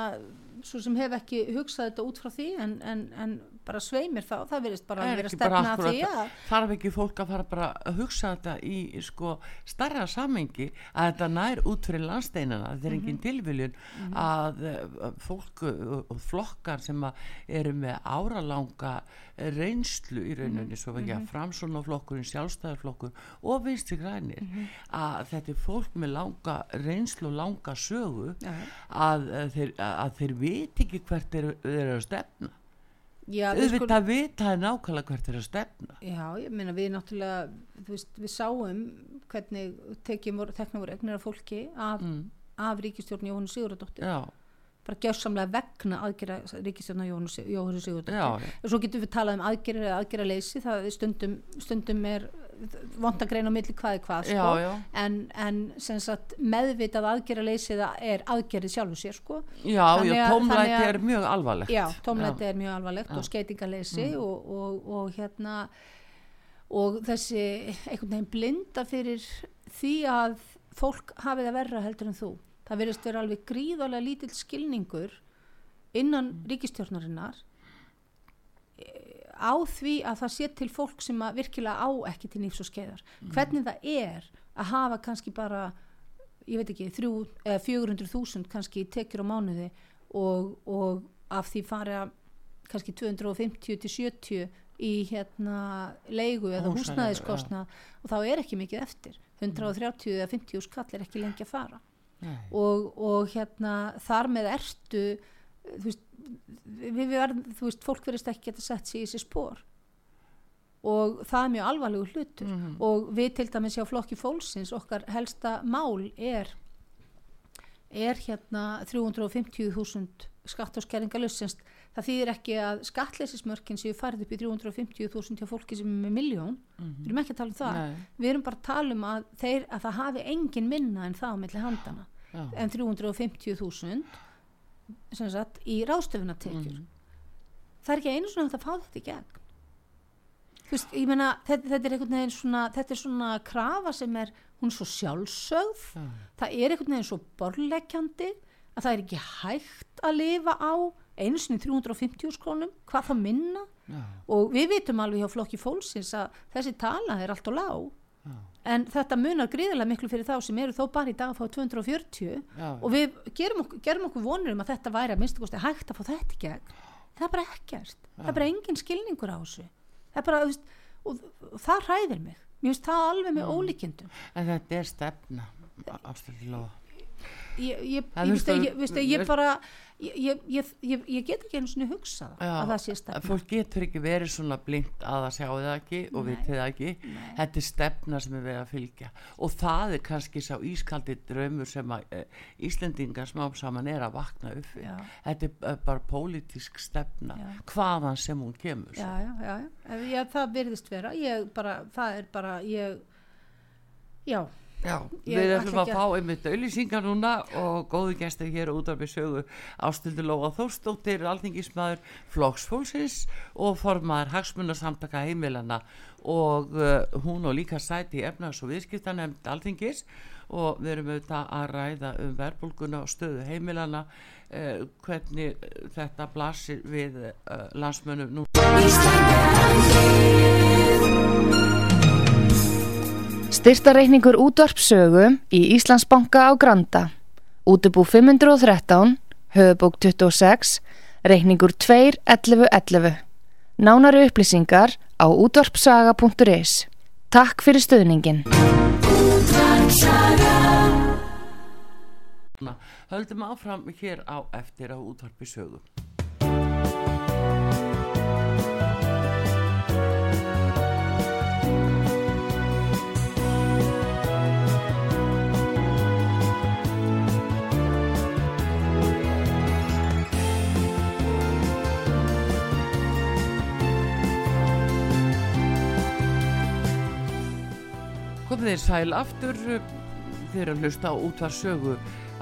svo sem hef ekki hugsað þetta út frá því en, en, en bara sveimir þá það verðist bara að vera stefna að því að Þarf ekki fólk að fara bara að hugsa þetta í sko starra samengi að þetta nær út fyrir landsteinana þetta er Mhm. engin tilviljun að uh, fólk uh, og flokkar sem eru með áralanga reynslu í rauninni Mhm. svo ekki að framsónaflokkurinn sjálfstæðarflokkur og vinstri grænir Mhm. að þetta er fólk með langa reynslu og langa sögu að, að, þeir, að þeir viti ekki hvert þeir eru að stefna já, auðvitað vita er nákvæmlega hvert eru að stefna. Já, ég meina við náttúrulega, veist, við sáum hvernig tekjum voru, voru egnir af fólki af mm. af ríkistjórn Jóhannu Sigurðardóttir já, bara gjörsamlega vegna aðgerra ríkistjórna Jóhannu Sig- Jóhannu Sigurðardóttir og svo getum við talað um aðgerra eða aðgerra leysi það er stundum, stundum er vond að greina á milli hvað er hvað sko. Já, já. En, en sagt meðvitað aðgerra leysi er aðgerrið sjálfu sér sko. Já, Þannig já, að- tómlæti að- er mjög alvarlegt. Já, tómlæti er mjög alvarlegt og skeitingaleysi og, og, og hérna og þessi einhvern veginn blinda fyrir því að fólk hafi það verra heldur en þú það verðist vera alveg gríðarlega lítill skilningur innan ríkistjórnarinnar eh, á því að það sé til fólk sem að virkilega á ekki til nýfs og skeiðar. Hvernig það er að hafa kannski bara ég veit ekki, þrjú, eða 400.000 kannski tekjur á mánuði og, og af því fara kannski 250 til 70 í hérna leigu eða Húsaleigu, húsnæðiskostnað og þá er ekki mikið eftir. 130 eða 50 skall er ekki lengi að fara. Og, og hérna þar með ertu þú veist, við, við verðum, þú veist fólk verðist ekki geta sett sig í þessi spór og það er mjög alvarlegu hlutur. Og við til dæmis hjá flokki fólksins okkar helsta mál er er hérna 350.000 skatt og skerringalust það þýðir ekki að skattleysismörkin séu farið upp í 350.000 hjá fólki sem er með miljón við erum ekki að tala um það. Nei. við erum bara að tala um að, þeir, að það hafi engin minna en það á milli handana Já. en 350.000 sem sagt í ráðstöfunatekjur það er ekki einu svona að fá þetta í gegn. Veist, ég meina þetta, þetta er einhvern veginn svona þetta er svona krafa sem er hún er svo sjálfsögð. Já. það er einhvern veginn svo borlegjandi að það er ekki hægt að lifa á einu sinni 350 krónum hvað þá minna. Já. og við vitum alveg hjá flokki fólksins að þessi tala er allt og lág Já. en þetta munar gríðarlega miklu fyrir þá sem eru þó bara í dag að fá 240 Já. og við gerum okkur, gerum okkur vonur um að þetta væri að minnstu kosti hægt að fá þetta í gegn. Það er bara ekkert, það er bara engin skilningur á þessu. Það er bara, veist, og, og það hræðir mig. Mér finnst það alveg með ólíkindum. En þetta er stefna, lofa. Ég, ég, ég, veist, það- ég, veist, ég bara ég, ég, ég, ég, ég get ekki einu svona hugsað Já, að það sé stefna Fólk getur ekki verið svona blind að það sjáu það ekki og Nei. vitið það ekki. Þetta er stefna sem er verið að fylgja. Og það er kannski sá ískaldi draumur sem að e, Íslendingar smám saman er að vakna upp við. Þetta er eh, bara pólitísk stefna, Já. hvaðan sem hún kemur. já, já, já, það virðist vera ég bara, það er bara ég, já Já, Ég við ætlum að að- fá einmitt auðlýsingar núna og góðu gestur hér út af við sögu Ástildur Lóa Þórsdóttir, alþingismæður Flokksfólksins og formaður hagsmunarsamtaka heimilana og uh, hún og líka sæti í efnaðs og viðskiptanemnd alþingis og við erum auðvitað að ræða um verbulguna og stöðu heimilana uh, hvernig uh, þetta blasir við uh, landsmönnum nú. Styrtareikningur útvarpsögu í Íslandsbanka á Granda. Útubú 513, höfubók 26, reikningur 2.11.11. Nánari upplýsingar á útvarpsaga.is. Takk fyrir stöðningin. Höldum áfram hér á eftir á útvarpi Komið þér sæl aftur. Fyrir að hlusta á útvarsögu.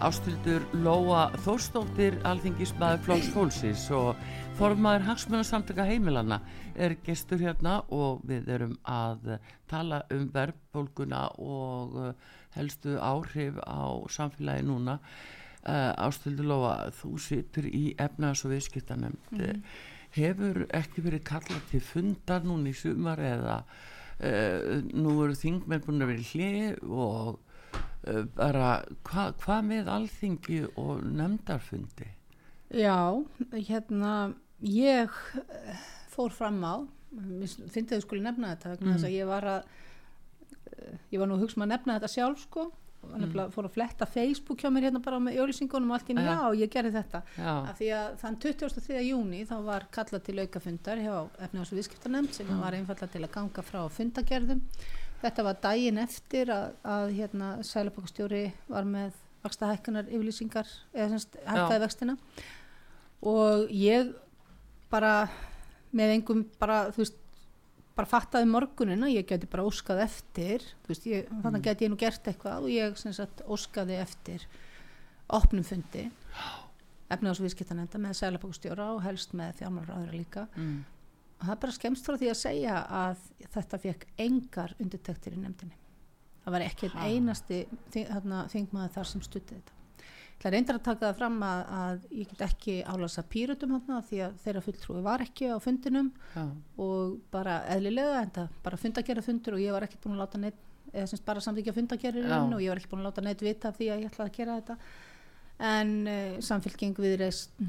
Ástildur Lóa Þórstóttir alþingismæður Flóks Fólksins og formaður hagsmunasamtaka heimilana er gestur hérna og við erum að tala um verðbólguna og uh, helstu áhrif á samfélagi núna. Uh, Ástildur Lóa þú situr í efnaðs og viðskiptanemnd hefur ekki verið kallað til fundar núna í sumar eða nú eru þingmenn búin að vera hlið og uh, bara hvað hva með alþingi og nefndarfundi? Já, hérna ég eh, fór fram á finnst þau skulle nefna þetta að ég var að eh, ég var nú að hugsa um að nefna þetta sjálf sko nefnilega fór að fletta Facebook hjá mér hérna bara með jölisingunum og allt í einu, Já. já, ég gerði þetta Já. af því að þann 23. júni þá var kallað til aukafundar hjá efnaðs og viðskiptarnemnd sem var einfallega til að ganga frá fundagerðum þetta var daginn eftir að, að hérna sælapokastjóri var með vaksta hækkanar yfirlýsingar eða semst hækkaði vextina og ég bara með engum bara þú veist bara fattaði morgunina, ég geti bara óskað eftir, veist, ég, mm. þannig geti ég nú gert eitthvað og ég sagt, óskaði eftir opnum fundi efnaðs og viðskiptanenda með sælapokustjóra og helst með þjármálaráðura líka mm. og það er bara skemst frá því að segja að þetta fekk engar undirtektir í nefndinni það var ekki einn einasti þingmaður þar sem stutti þetta Það er reyndar að taka það fram að, að ég get ekki álasa pýrutum þarna því að þeirra fulltrúi var ekki á fundinum Já. og bara eðlilega en það bara fundagerra fundur og ég var ekki búin að láta neitt, eða semst bara samþykja fundagerðurinn og ég var ekki búin að láta neitt vita því að ég ætlaði að gera þetta en uh, samfélking við reist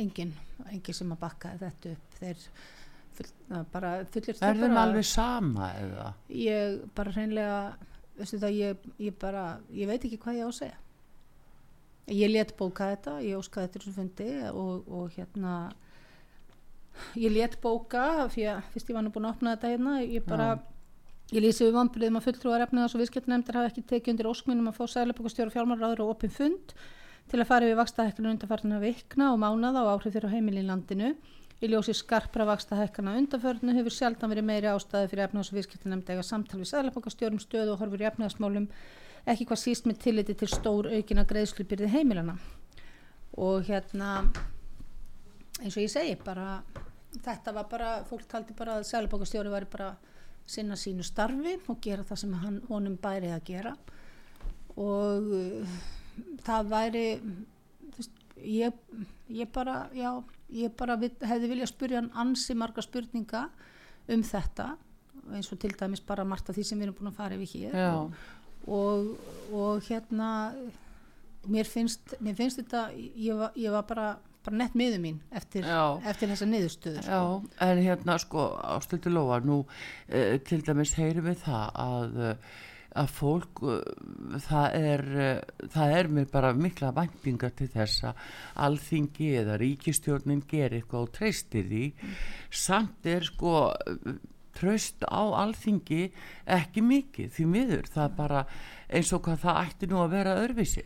engin, engin sem að bakka þetta upp þeir full, bara fullir Er þeim alveg sama eða? Ég bara hreinlega veistu það, ég, ég bara ég veit ekki hvað ég á að segja ég let bóka þetta, ég óskaði þetta sem fundi og, og hérna ég let bóka fyrir að fyrst ég var nú búin að opna þetta hérna ég bara, ja. ég lýsi við vanbyrðum að fulltrúar efniðas og viðskiptnemndir hafa ekki tekið undir óskminum að fá sæðleipokastjóra fjármáraður og opin fund til að fara við vakstahekkarna undanfarnar vikna og mánaða og áhrif fyrir heimil í landinu í ljósi skarpra vakstahekkarna undanfarnu hefur sjaldan verið meiri ástæði fyrir efniðas og viðskiptnemndi eða samtal við sæðleipokastjórum stöðu og horfur í efniðasmálum ekki hvað síst með tilliti til stór aukina greiðslubyrði heimilana og hérna eins og ég segi bara þetta var bara, fólk taldi bara að Sælubókastjóri var bara sinna sínu starfi og gera það sem hann, honum bæri að gera. Og uh, það væri veist, ég, ég bara já, ég bara við, hefði viljað spurja hann ansi marga spurninga um þetta eins og til dæmis bara margt af því sem við erum búin að fara yfir hér og, og, og hérna mér finnst, mér finnst þetta ég var, ég var bara, bara nett miður mín eftir, eftir þessa niðurstöður sko. Já, en hérna sko ástildi lofa, nú eh, til dæmis heyrum við það að að fólk það er, það er mér bara mikla væntingar til þess að alþingi eða ríkistjórnin gerir eitthvað og treystir því samt er sko tröst á alþingi ekki mikið því miður. Það bara eins og hvað það ætti nú að vera örfisi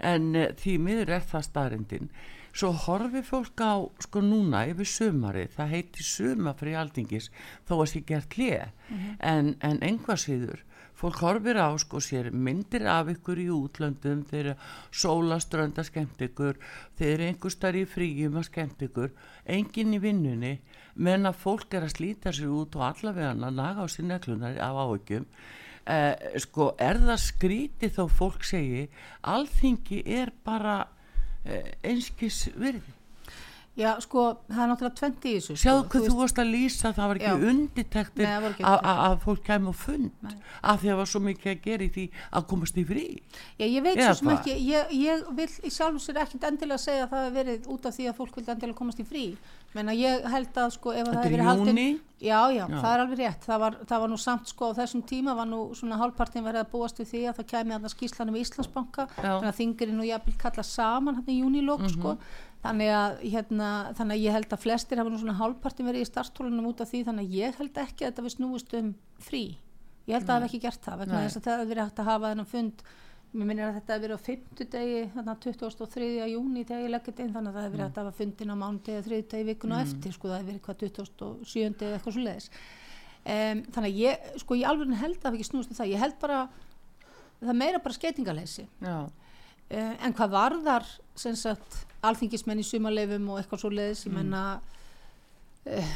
en uh, því miður er það starrendin svo horfi fólk á sko núna yfir sumari það heiti sumafri alþingis þó að sé gert hlið mm -hmm. en, en engvarsýður fólk horfir á sko sér myndir af ykkur í útlöndum þeir eru sólaströnda skemmt ykkur þeir eru einhver starf í fríum að skemmt ykkur engin í vinnunni menn að fólk er að slíta sér út og allavega að naga á sér neklunar af áökjum eh, sko er það skríti þó fólk segi alþingi er bara eh, einskis virði Já, sko, það er náttúrulega 20 í þessu. Sko. Sjáðu hvað þú, veist að lýsa, það var ekki undirtektir að fólk kemur fund, Nei. að því að það var svo mikið að gera í því að komast í frí. Já, ég veit Eða svo sem ekki, ég, ég vil í sjálf og sér ekkert endilega segja að það hefur verið út af því að fólk vil endilega komast í frí. Menna ég held að, sko, ef það hefur verið haldin... Já, já, já, það er alveg rétt. Það var, það var nú samt, sko, á þessum tíma var nú svona hálfpartin verið að búast við því að það kemi að það skýslanum í Íslandsbanka, þannig að þingurinn og ég vil kalla saman hann í júnilók, mm -hmm. sko þannig að, hérna, þannig að ég held að flestir hafa nú svona hálfpartin verið í startólunum út af því þannig að ég held ekki að þetta við snúist um frí. Ég held að það hef ekki gert það vegna þess að það hefur verið hægt að hafa þennan fund. Mér minnir að þetta hefur verið á 50 degi þannig að 23. júni þegar ég leggit inn þannig að það hefur verið hægt að hafa fundin á mánu degi, þriði degi, vikun og mm. eftir sko það hefur verið hvað 27. eða eitthvað svo leiðis um, þannig að ég, sko ég alveg held að það hefur ekki snúist um það. Ég held bara, það meira bara skeitingaleysi uh, en hvað varðar sagt alþingismenn í sumarleifum og eitthvað svo leiðis mm. menna uh,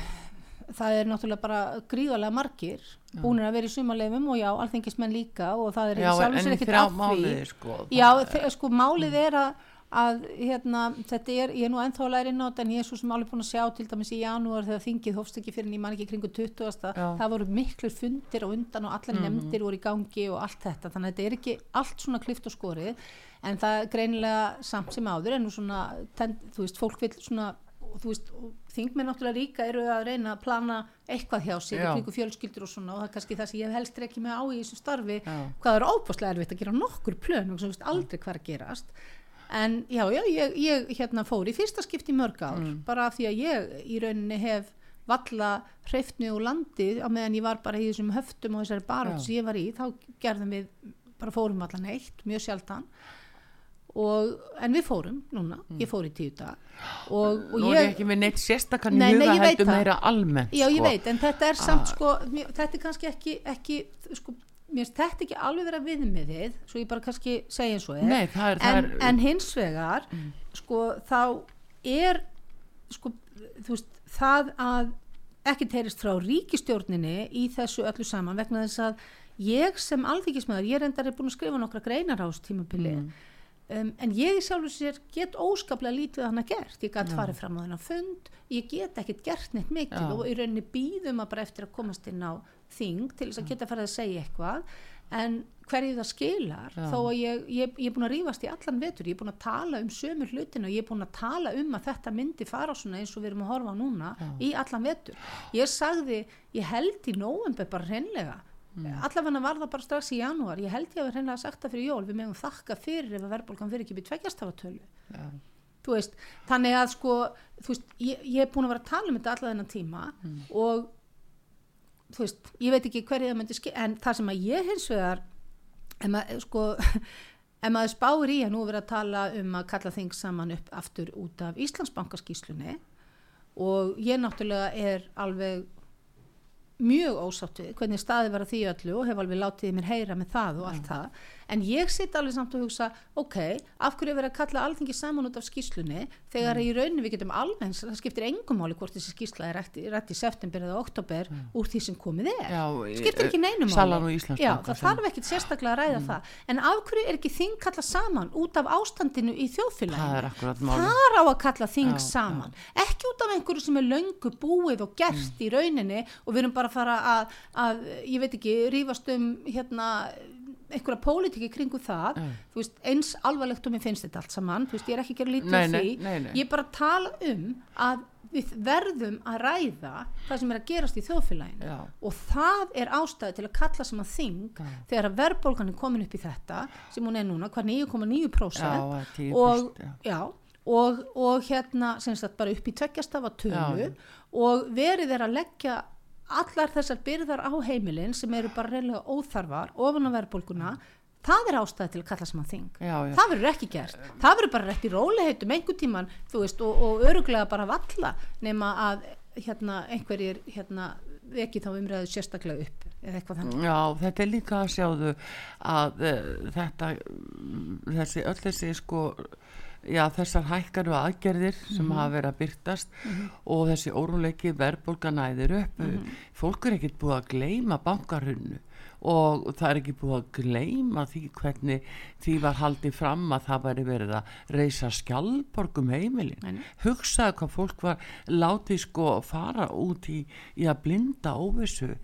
það er náttúrulega bara gríðarlega margir já. búinir að vera í sumarleifum og já, alþingismenn líka og það er sjálf sér ekkert af því sko, já, sko málið er að að hérna, þetta er, ég er nú ennþá að læra inn á þetta en ég er svo sem alveg búin að sjá til dæmis í janúar þegar þingið hófst ekki fyrir en ég man ekki kringu 20. Já. það voru miklu fundir og undan og allar mm nefndir voru í gangi og allt þetta þannig að þetta er ekki allt svona klift og skorið en það er greinilega samt sem áður en svona, ten, þú veist, fólk vil svona, þú veist, þingmið náttúrulega ríka eru að reyna að plana eitthvað hjá sig, ykkur fjölskyldur og svona og það er kannski það sem ég helst ekki með á í þessu starfi já. hvað er óbúslega erfitt að gera nokkur plön og svona aldrei hver að gerast en já, já, ég, ég hérna fór í fyrsta skipti mörg ár, mm. bara af því að ég í rauninni hef valla hreftni og landið á meðan ég var bara í þessum höftum og þessari barótt sem ég var í, þá gerðum við bara fórum allan eitt, mjög sjaldan og, en við fórum núna, ég fór í tíu dag og, og Nú er ég ekki með neitt sérstakann Nei, nei, ég veit það. meira almennt Já, ég sko. veit, en þetta er samt sko, mér, þetta er kannski ekki, ekki sko, mér þetta ekki alveg vera viðmiðið, svo ég bara kannski segja eins og er, Nei, það er, það en, er Mm. en hins vegar, sko, þá er, sko, þú veist, það að ekki teirist frá ríkistjórninni í þessu öllu saman vegna þess að ég sem alþykismæður, ég reyndar er búin að skrifa nokkra greinar á þessu tímabili Mm. Um, en ég í sjálfur sér get óskaplega lítið hann að gert, ég get farið fram á þennan fund, ég get ekkert gert neitt mikið Já. og í rauninni býðum að bara eftir að komast inn á þing til þess að geta farið að segja eitthvað. En hverju það skilar Já. þó að ég, ég, ég er búin að rífast í allan vetur, ég er búin að tala um sömur hlutina og ég er búin að tala um að þetta myndi fara svona eins og við erum að horfa núna í allan vetur. Ég sagði, ég held í nóvember bara hreinlega mm. allavega var það bara strax í janúar. Ég held ég að við hreinlega sagt það fyrir jól. Við megum þakka fyrir ef að verðbólgan fyrir ekki við tveggjastafatölu þú veist, þannig að sko veist, ég, ég er búin að vera að tala um þetta allavega þennan tíma og þú veist, ég veit ekki hverju það myndi skil en það sem að ég hins vegar ef maður, sko ef maður spáir í að nú er verið að tala um að kalla þing saman upp aftur út af Íslandsbankaskíslunni og ég náttúrulega er alveg mjög ósátt við hvernig staði var að því öllu og hef alveg látið mér heyra með það og allt það en ég sitt alveg samt að hugsa ok, af hverju er verið að kalla alþingi saman út af skýslunni þegar í rauninni við getum alveg, það skiptir engum máli hvort þessi skýsla er rætt, í- september eða oktober úr því sem komið er. Já, skiptir ekki neinu máli. og Já, það sem- þarf ekkit sérstaklega að ræða það. En af hverju er ekki þing kalla saman út af ástandinu í þjóðfélaginu? Það er þar á að kalla þing Já, saman. Ekki út af einhverju sem er löngu búið og gerst Mm. í rauninni og við erum bara að fara að, að ég veit ekki, rífast um hérna einhverja pólitíki kringu það þú veist, eins alvarlegt og mér finnst þetta allt saman veist, ég er ekki að gera lítið Nei, af því nei, nei. ég er bara að tala um að við verðum að ræða það sem er að gerast í þjóðfélaginu Já. og það er ástæði til að kalla saman þing Já. þegar að verðbólgan er komin upp í þetta sem hún er núna, hvað 9,9% Já, það er 10%, og, og, og hérna sem sagt bara upp í tveggjastafa tölu Já, já. og verið er að leggja allar þessar byrðar á heimilin sem eru bara reyðlega óþarfar ofan á verðbólguna það er ástæði til að kalla saman þing. Já, já. það verður ekki gert, það verður bara rétt í róliheitum einhvern tíman, þú veist, og, og öruglega bara valla nema að hérna einhverjir hérna veki þá umræðu sérstaklega upp eða eitthvað þannig. Já, þetta er líka að sjáðu að uh, þetta þessi, öll þessi sko já, þessar hækkar og aðgerðir sem Mhm. hafa verið að byrtast og þessi óruleiki verðbólga næðir upp. Mhm. fólk er ekkert búið að gleyma bankarunnu og það er ekki búið að gleyma því hvernig því var haldið fram að það væri verið að reysa skjálborgum heimilin. Hugsaðu hvað fólk var látið sko fara út í, í að blinda óvissu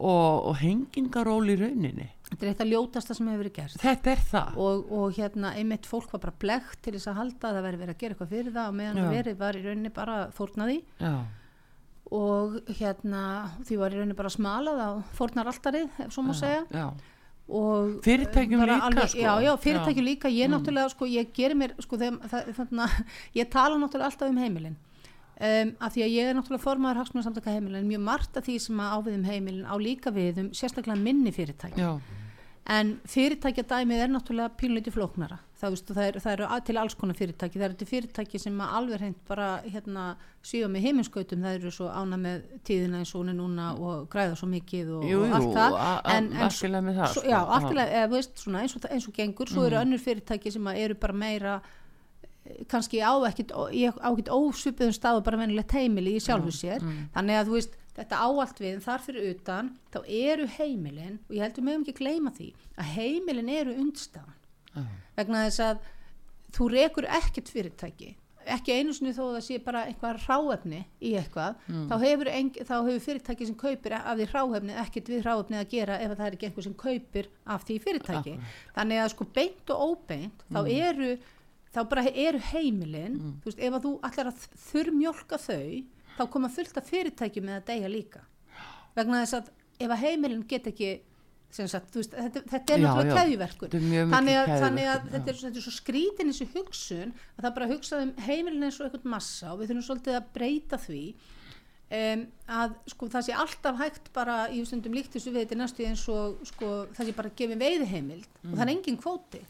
og, og hengingaról í rauninni þetta er eitt að ljótasta sem hefur verið gert. Þetta er það. Og, og hérna einmitt fólk var bara blekt til þess að halda að það veri verið að gera eitthvað fyrir það og meðan það verið var í rauninni bara fórnaði og hérna því var í rauninni bara smalað á fórnaraltarið, ef svo má segja. já, og Fyrirtækjum líka, sko. já, já, fyrirtækjum. Mm. líka, ég náttúrulega sko, ég gerir mér, sko, þeim, það, þannig að ég tala náttúrulega alltaf um heimilin. Um, af því að ég er náttúrulega formaður hagsmunum samtaka heimilin, mjög margt af því sem að á við um heimilin á líka við um sérstaklega minni fyrirtæki. Já, en fyrirtækjadæmið er náttúrulega pínleiti flóknara. Það, veist, það, er, það eru til alls konar fyrirtæki. Það eru til fyrirtæki sem alveg hreint bara hérna, síða með heiminskautum það eru svo ána með tíðina eins og hún er núna og græða svo mikið og, Jú, og allt það. en, en í það, svo, sko. já, í lagi, eða, veist, svona, eins, og, eins og gengur. Svo eru önnur fyrirtæki sem eru bara meira kannski á ekkit, í á ekkit ósvipuðum stað og bara venilegt heimili í sjálfu sér. þannig að þú veist, þetta áallt við en þar fyrir utan, þá eru heimilin og ég heldur meðum ekki gleyma því að heimilin eru undstafan já, vegna þess að þú rekur ekkert fyrirtæki ekki einu sinni þó að það sé bara eitthvað ráefni í eitthvað þá, hefur eng, þá hefur fyrirtæki sem kaupir af því ráefni ekkert við ráefni að gera ef það er ekki einhver sem kaupir af því fyrirtæki. Þannig að sko beint og óbeint þá eru þá bara eru heimilin þú veist, ef að þú allar að þurrmjólka þau þá koma fullt af fyrirtæki með að deyja líka. Vegna þess að ef að heimilin get ekki sagt, veist, þetta, þetta er Já, náttúrulega er mikið þannig að, þannig að þetta, er, þetta er svo skrítin þessu hugsun að það bara hugsað um heimilin eins og eitthvað massa og við þurfum svolítið að breyta því um, að sko það sé alltaf hægt bara í stundum líkt þessu við þetta er næstu eins og sko það sé bara gefið veiðiheimild og það er engin kvóti.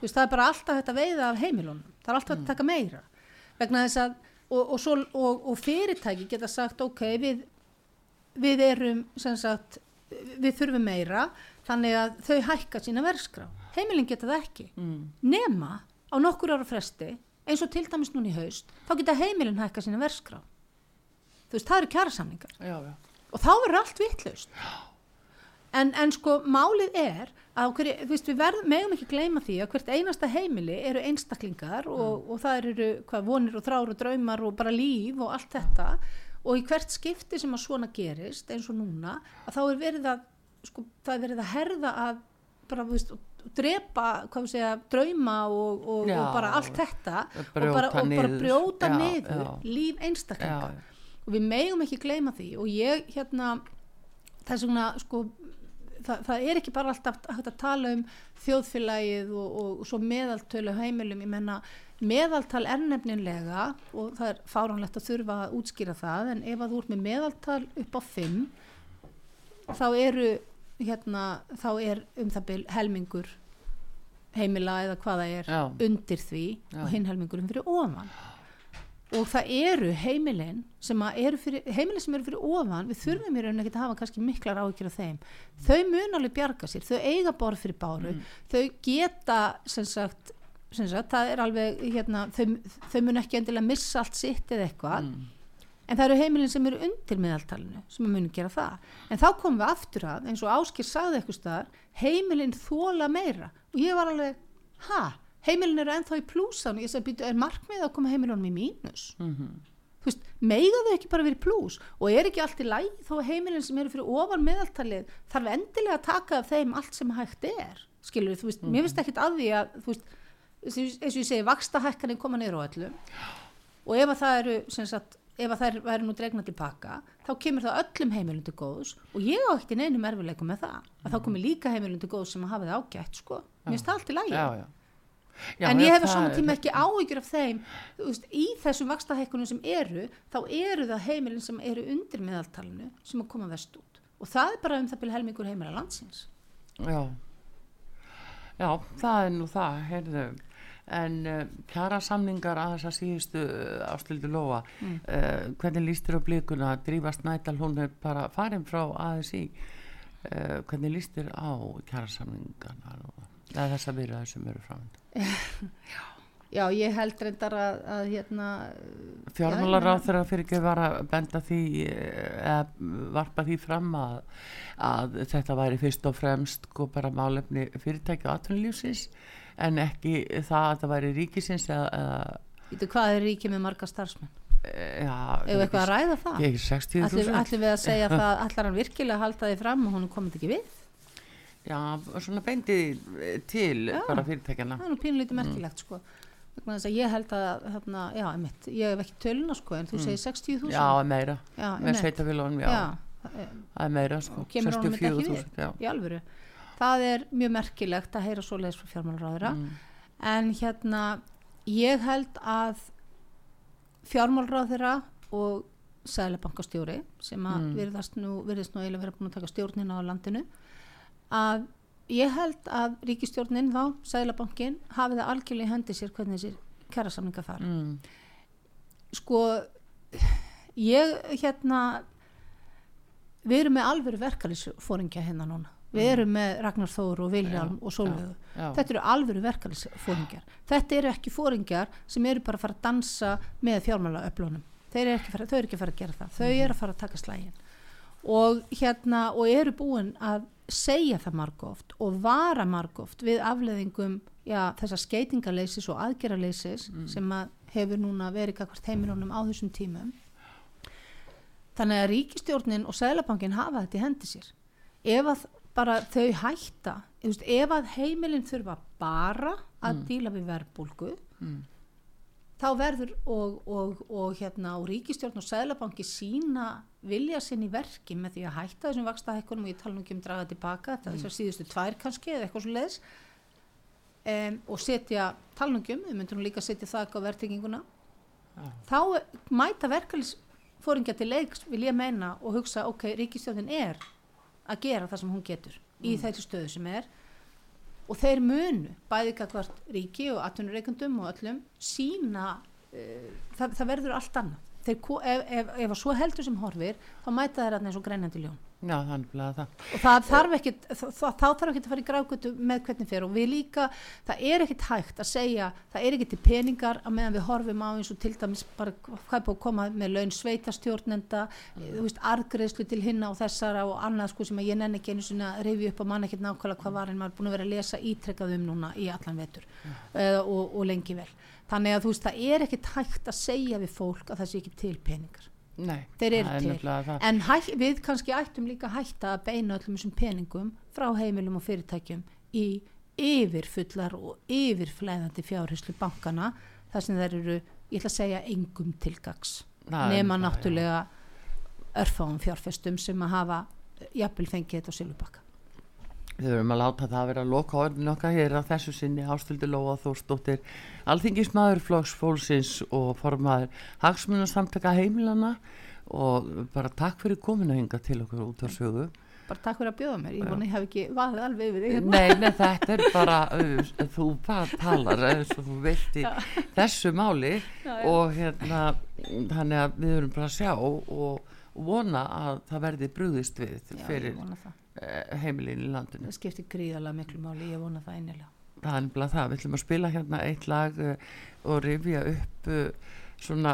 Veist, það er bara alltaf þetta veiða af heimilunum. Það er alltaf Mm. að taka meira. Vegna þess að og, og, svo, og, og fyrirtæki geta sagt ok, við, við erum sem sagt, við þurfum meira þannig að þau hækka sína verðskrá. Heimilin geta það ekki. Mm. nema á nokkur ára fresti eins og til dæmis núna í haust þá geta heimilin hækka sína verðskrá. Þú veist, það eru kjærasamningar já, já, og þá verður allt vitlaust. En, en sko málið er hverju, veist, við verðum, megum ekki gleyma því að hvert einasta heimili eru einstaklingar og, og það eru hvað vonir og þrár og draumar og bara líf og allt þetta og í hvert skipti sem að svona gerist eins og núna að þá er verið að sko, það er verið að herða að bara, þú veist, drepa, segja, drauma og, og, Já. og bara allt þetta bara, og bara brjóta Já, niður já. líf einstaklinga já, já. og við megum ekki gleyma því og ég hérna þess vegna sko það, það er ekki bara alltaf að tala um þjóðfélagið og, og, og svo meðaltölu heimilum, ég menna meðaltal er nefninlega og það er fáránlegt að þurfa að útskýra það en ef að þú ert með meðaltal upp á 5 þá eru hérna, þá er um það bil helmingur heimila eða hvað það er Já. undir því Já. og hinn helmingurinn fyrir ofan og það eru heimilin sem eru fyrir, heimilin sem eru fyrir ofan við þurfum í rauninni ekki að hafa kannski miklar áhyggjur af þeim, þau mun alveg bjarga sér þau eiga borð fyrir báru þau geta sem sagt, sem sagt það er alveg hérna, þau, þau mun ekki endilega missa allt sitt eða eitthvað. En það eru heimilin sem eru undir meðaltalinu sem mun gera það. En þá komum við aftur að, eins og Áskir sagði eitthvað heimilin þóla meira. Og ég var alveg, ha heimilin eru ennþá í plúsan ég býtu, er markmið að koma heimilunum í mínus? Mhm. þú veist, meiga þau ekki bara verið plús? Og er ekki allt í læg þó að heimilin sem eru fyrir ofan meðaltalið þarf endilega að taka af þeim allt sem hægt er? Skilur þú veist, mér finnst ekkit að því að þú veist, eins og ég segi vakstahækkanir koma niður á öllum og ef að það eru sem sagt, ef að það væri nú dregna til pakka þá kemur það öllum heimilum til góðs og ég á ekki neinum erfileikum með það. Að þá komir líka heimilum til góðs sem að hafa það ágætt sko, mér finnst það allt í lægi já, en ég hef á saman tíma ekki áhyggjur af þeim veist, í þessum vakstahækkunum sem eru þá eru það heimilin sem eru undir meðaltalinu sem að koma vest út. Og það er bara um það byrja helmingur heimila landsins. Já, já, það er nú það, heyrðu, en uh, kjara samningar að þess að síðustu uh, ástildu lofa, Mm. uh, hvernig líst þér á blikuna? Að drífa snædal, hún er bara farin frá ASI, hvernig líst þér á kjara samningarna eða þess að vera þessum eru framöndu? já ég held reyndar að, að hérna Fjármálar Já, á þeirra fyrir ekki var að benda því eh, eða varpa því fram að, að þetta væri fyrst og fremst sko bara málefni fyrirtæki og atvinnulífsins en ekki það að það væri ríkisins eða, eða Vítu, hvað er ríkið með marga starfsmenn? eh, já, Ef eitthvað að ræða það? Ég 60.000 Ætlum, ætlum við að segja það, ætlar hann virkilega halda því fram og hún komið ekki við? Já, svona beindi eh, til Já. bara fyrirtækjana Það er nú pínlítið merkilegt sko. Vegna þess að ég held að, hérna, já, einmitt, ég hef ekki töluna sko, en þú segir 60.000. Já, meira, já með sveitafélagum, já, já, það er- meira sko, kemur honum þetta ekki við 64.000 já. í alvöru það er mjög merkilegt að heyra svoleiðis frá fjármálráðura Mm. en hérna ég held að fjármálráðura og sælabankastjóri sem að Mm. virðast nú, virðist nú eiginlega vera búin að taka stjórnina á landinu að ég held að ríkistjórnin þá, sælabankin hafi það algjörlega í hendi sér hvernig þessir kærasamninga fara. Mm. sko ég hérna við erum með alvöru verkalýsfóringja hérna núna. Við erum með Ragnar Þór og Vilhelm Já, og já. þetta eru alvöru verkalýsfóringjar þetta eru ekki fóringjar sem eru bara að fara að dansa með fjármálaöflunum. Þau eru ekki, að fara- þau eru ekki að fara að gera það. Þau eru að fara að taka slægin og hérna og eru búin að segja það margóft og vara margóft við afleðingum já, þessa skeitingaleysis og aðgerraleysis sem að hefur núna verið kakvart heimilunum á þessum tímum. Þannig að ríkistjórnin og Sælabankin hafa þetta í hendi sér. Ef að bara þau hætta ef að heimilin þurfa bara að díla við verbulgu Mm. Þá verður og, og, og hérna og ríkistjórn og Sælabanki sína vilja sinn í verki með því að hætta þessum vakstahækkunum og ég tala nú ekki um draga tilbaka þetta þessar síðustu tvær kannski eða eitthvað svo leiðis um, og setja tala nú ekki um, við myndum líka setja það á vertinginguna Já. þá mæta verkefnisfóringja til leiks vil ég meina og hugsa ok, ríkistjórnin er að gera það sem hún getur í þessu stöðu sem er og þeir munu bæði kakvart ríki og atvinnureikundum og öllum sína uh, það, það verður allt annað. Þeir, ef, ef, ef að svo heldur sem horfir þá mæta þeir að eins og greinandi ljón Já, þannig að það. og það þarf ekki þá þarf ekki að fara í grágötu með hvernig fer. Og við líka, það er ekkit hægt að segja, það er ekkit til peningar að meðan við horfum á eins og til dæmis bara hvað er búið að koma með laun sveitastjórnenda, þú veist, argreðslu til hinna og þessara og annað sko sem að ég nenni ekki einu að reyfi upp og manna ekkit nákvæmlega hvað var en maður er búin að vera að lesa ítrekkað um núna í allan vetur uh, og, og lengi vel. Þannig að þú veist, það er ekkit hægt að segja við fólk að það sé ekki til peningar Nei, þeir eru er til. en hæ, við kannski ættum líka hætta að beina öllum þessum peningum frá heimilum og fyrirtækjum í yfirfullar og yfirflæðandi fjárhyslu bankana þar sem þeir eru, ég ætla að segja engum tilgags nema náttúrulega örfáum fjárfestum sem að hafa jafnvel fengið þetta á Silvubakka Við höfum að láta það vera að loka orðin okkar hér að þessu sinni Ástildur Lóa Þórsdóttir Alþingismadur Flóks Fólksins og formaður Hagsmunasamtaka heimilana og bara takk fyrir komina hinga til okkur út á sögu. Bara takk fyrir að bjóða mér, ég vona ég hef ekki vaðið alveg yfir því hérna. Nei, nei, þetta er bara uh, þú bara talar eins og þú vilt í þessu máli. Já, já. og hérna þannig að við höfum bara að sjá og vona að það verði brúðist við Já, ég fyrir uh, heimilin í landinu. Það skiptir gríðarlega miklu máli, ég vona það einilega það er nefnilega það, við ætlum að spila hérna eitt lag uh, og rifja upp uh, svona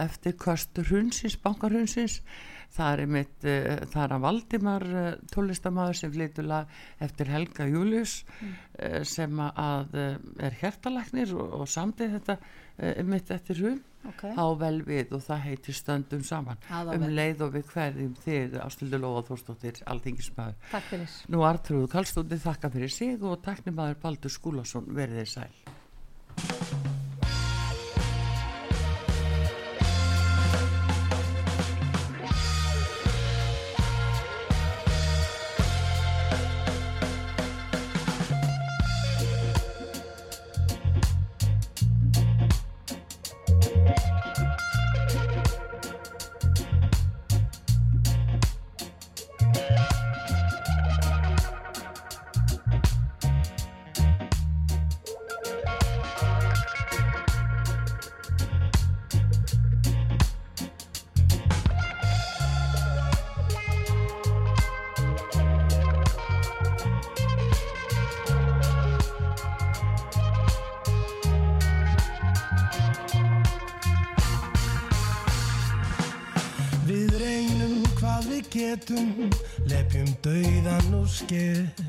eftir kost hrunsins, bankarhunsins það er uh, það er að Valdimar tónlistamæður sem flytur lag eftir Helga Július uh, sem að er hjertalæknir og, og samtið þetta einmitt eftir hrun okay. á vel við og það heitir stöndum saman Á það um leið og við hverjum þið Ástildur Lóa Þórsdóttir, Alþingismæður Takk fyrir Nú Artrúðu Kallstóttir þakka fyrir sig og taknimaður Baldur Skúlason verðið sæl. Lepjum dauðan og skell.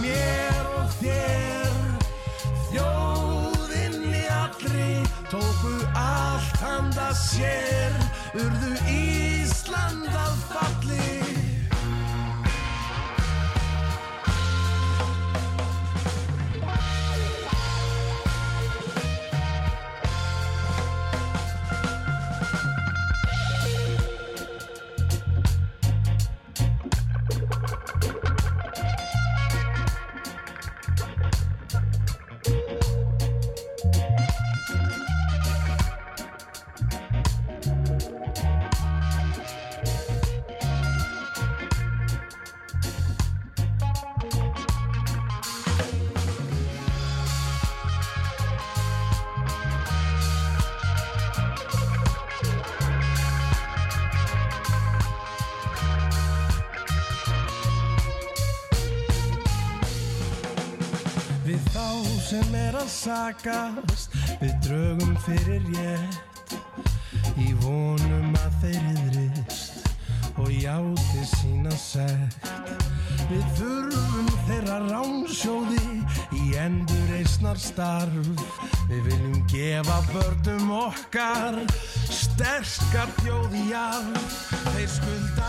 Mér og þér. Þjóðinni allri Tóku allt handa sér. Urðu Ísland að sakast Við drögum fyrir rétt. Í vonum að þeir yðrist Og játi sína sekt. Við þurfum þeirra ránsjóði Í endur eisnar starf. Við viljum gefa börnum okkar Sterskar þjóði jarf Þeir skulda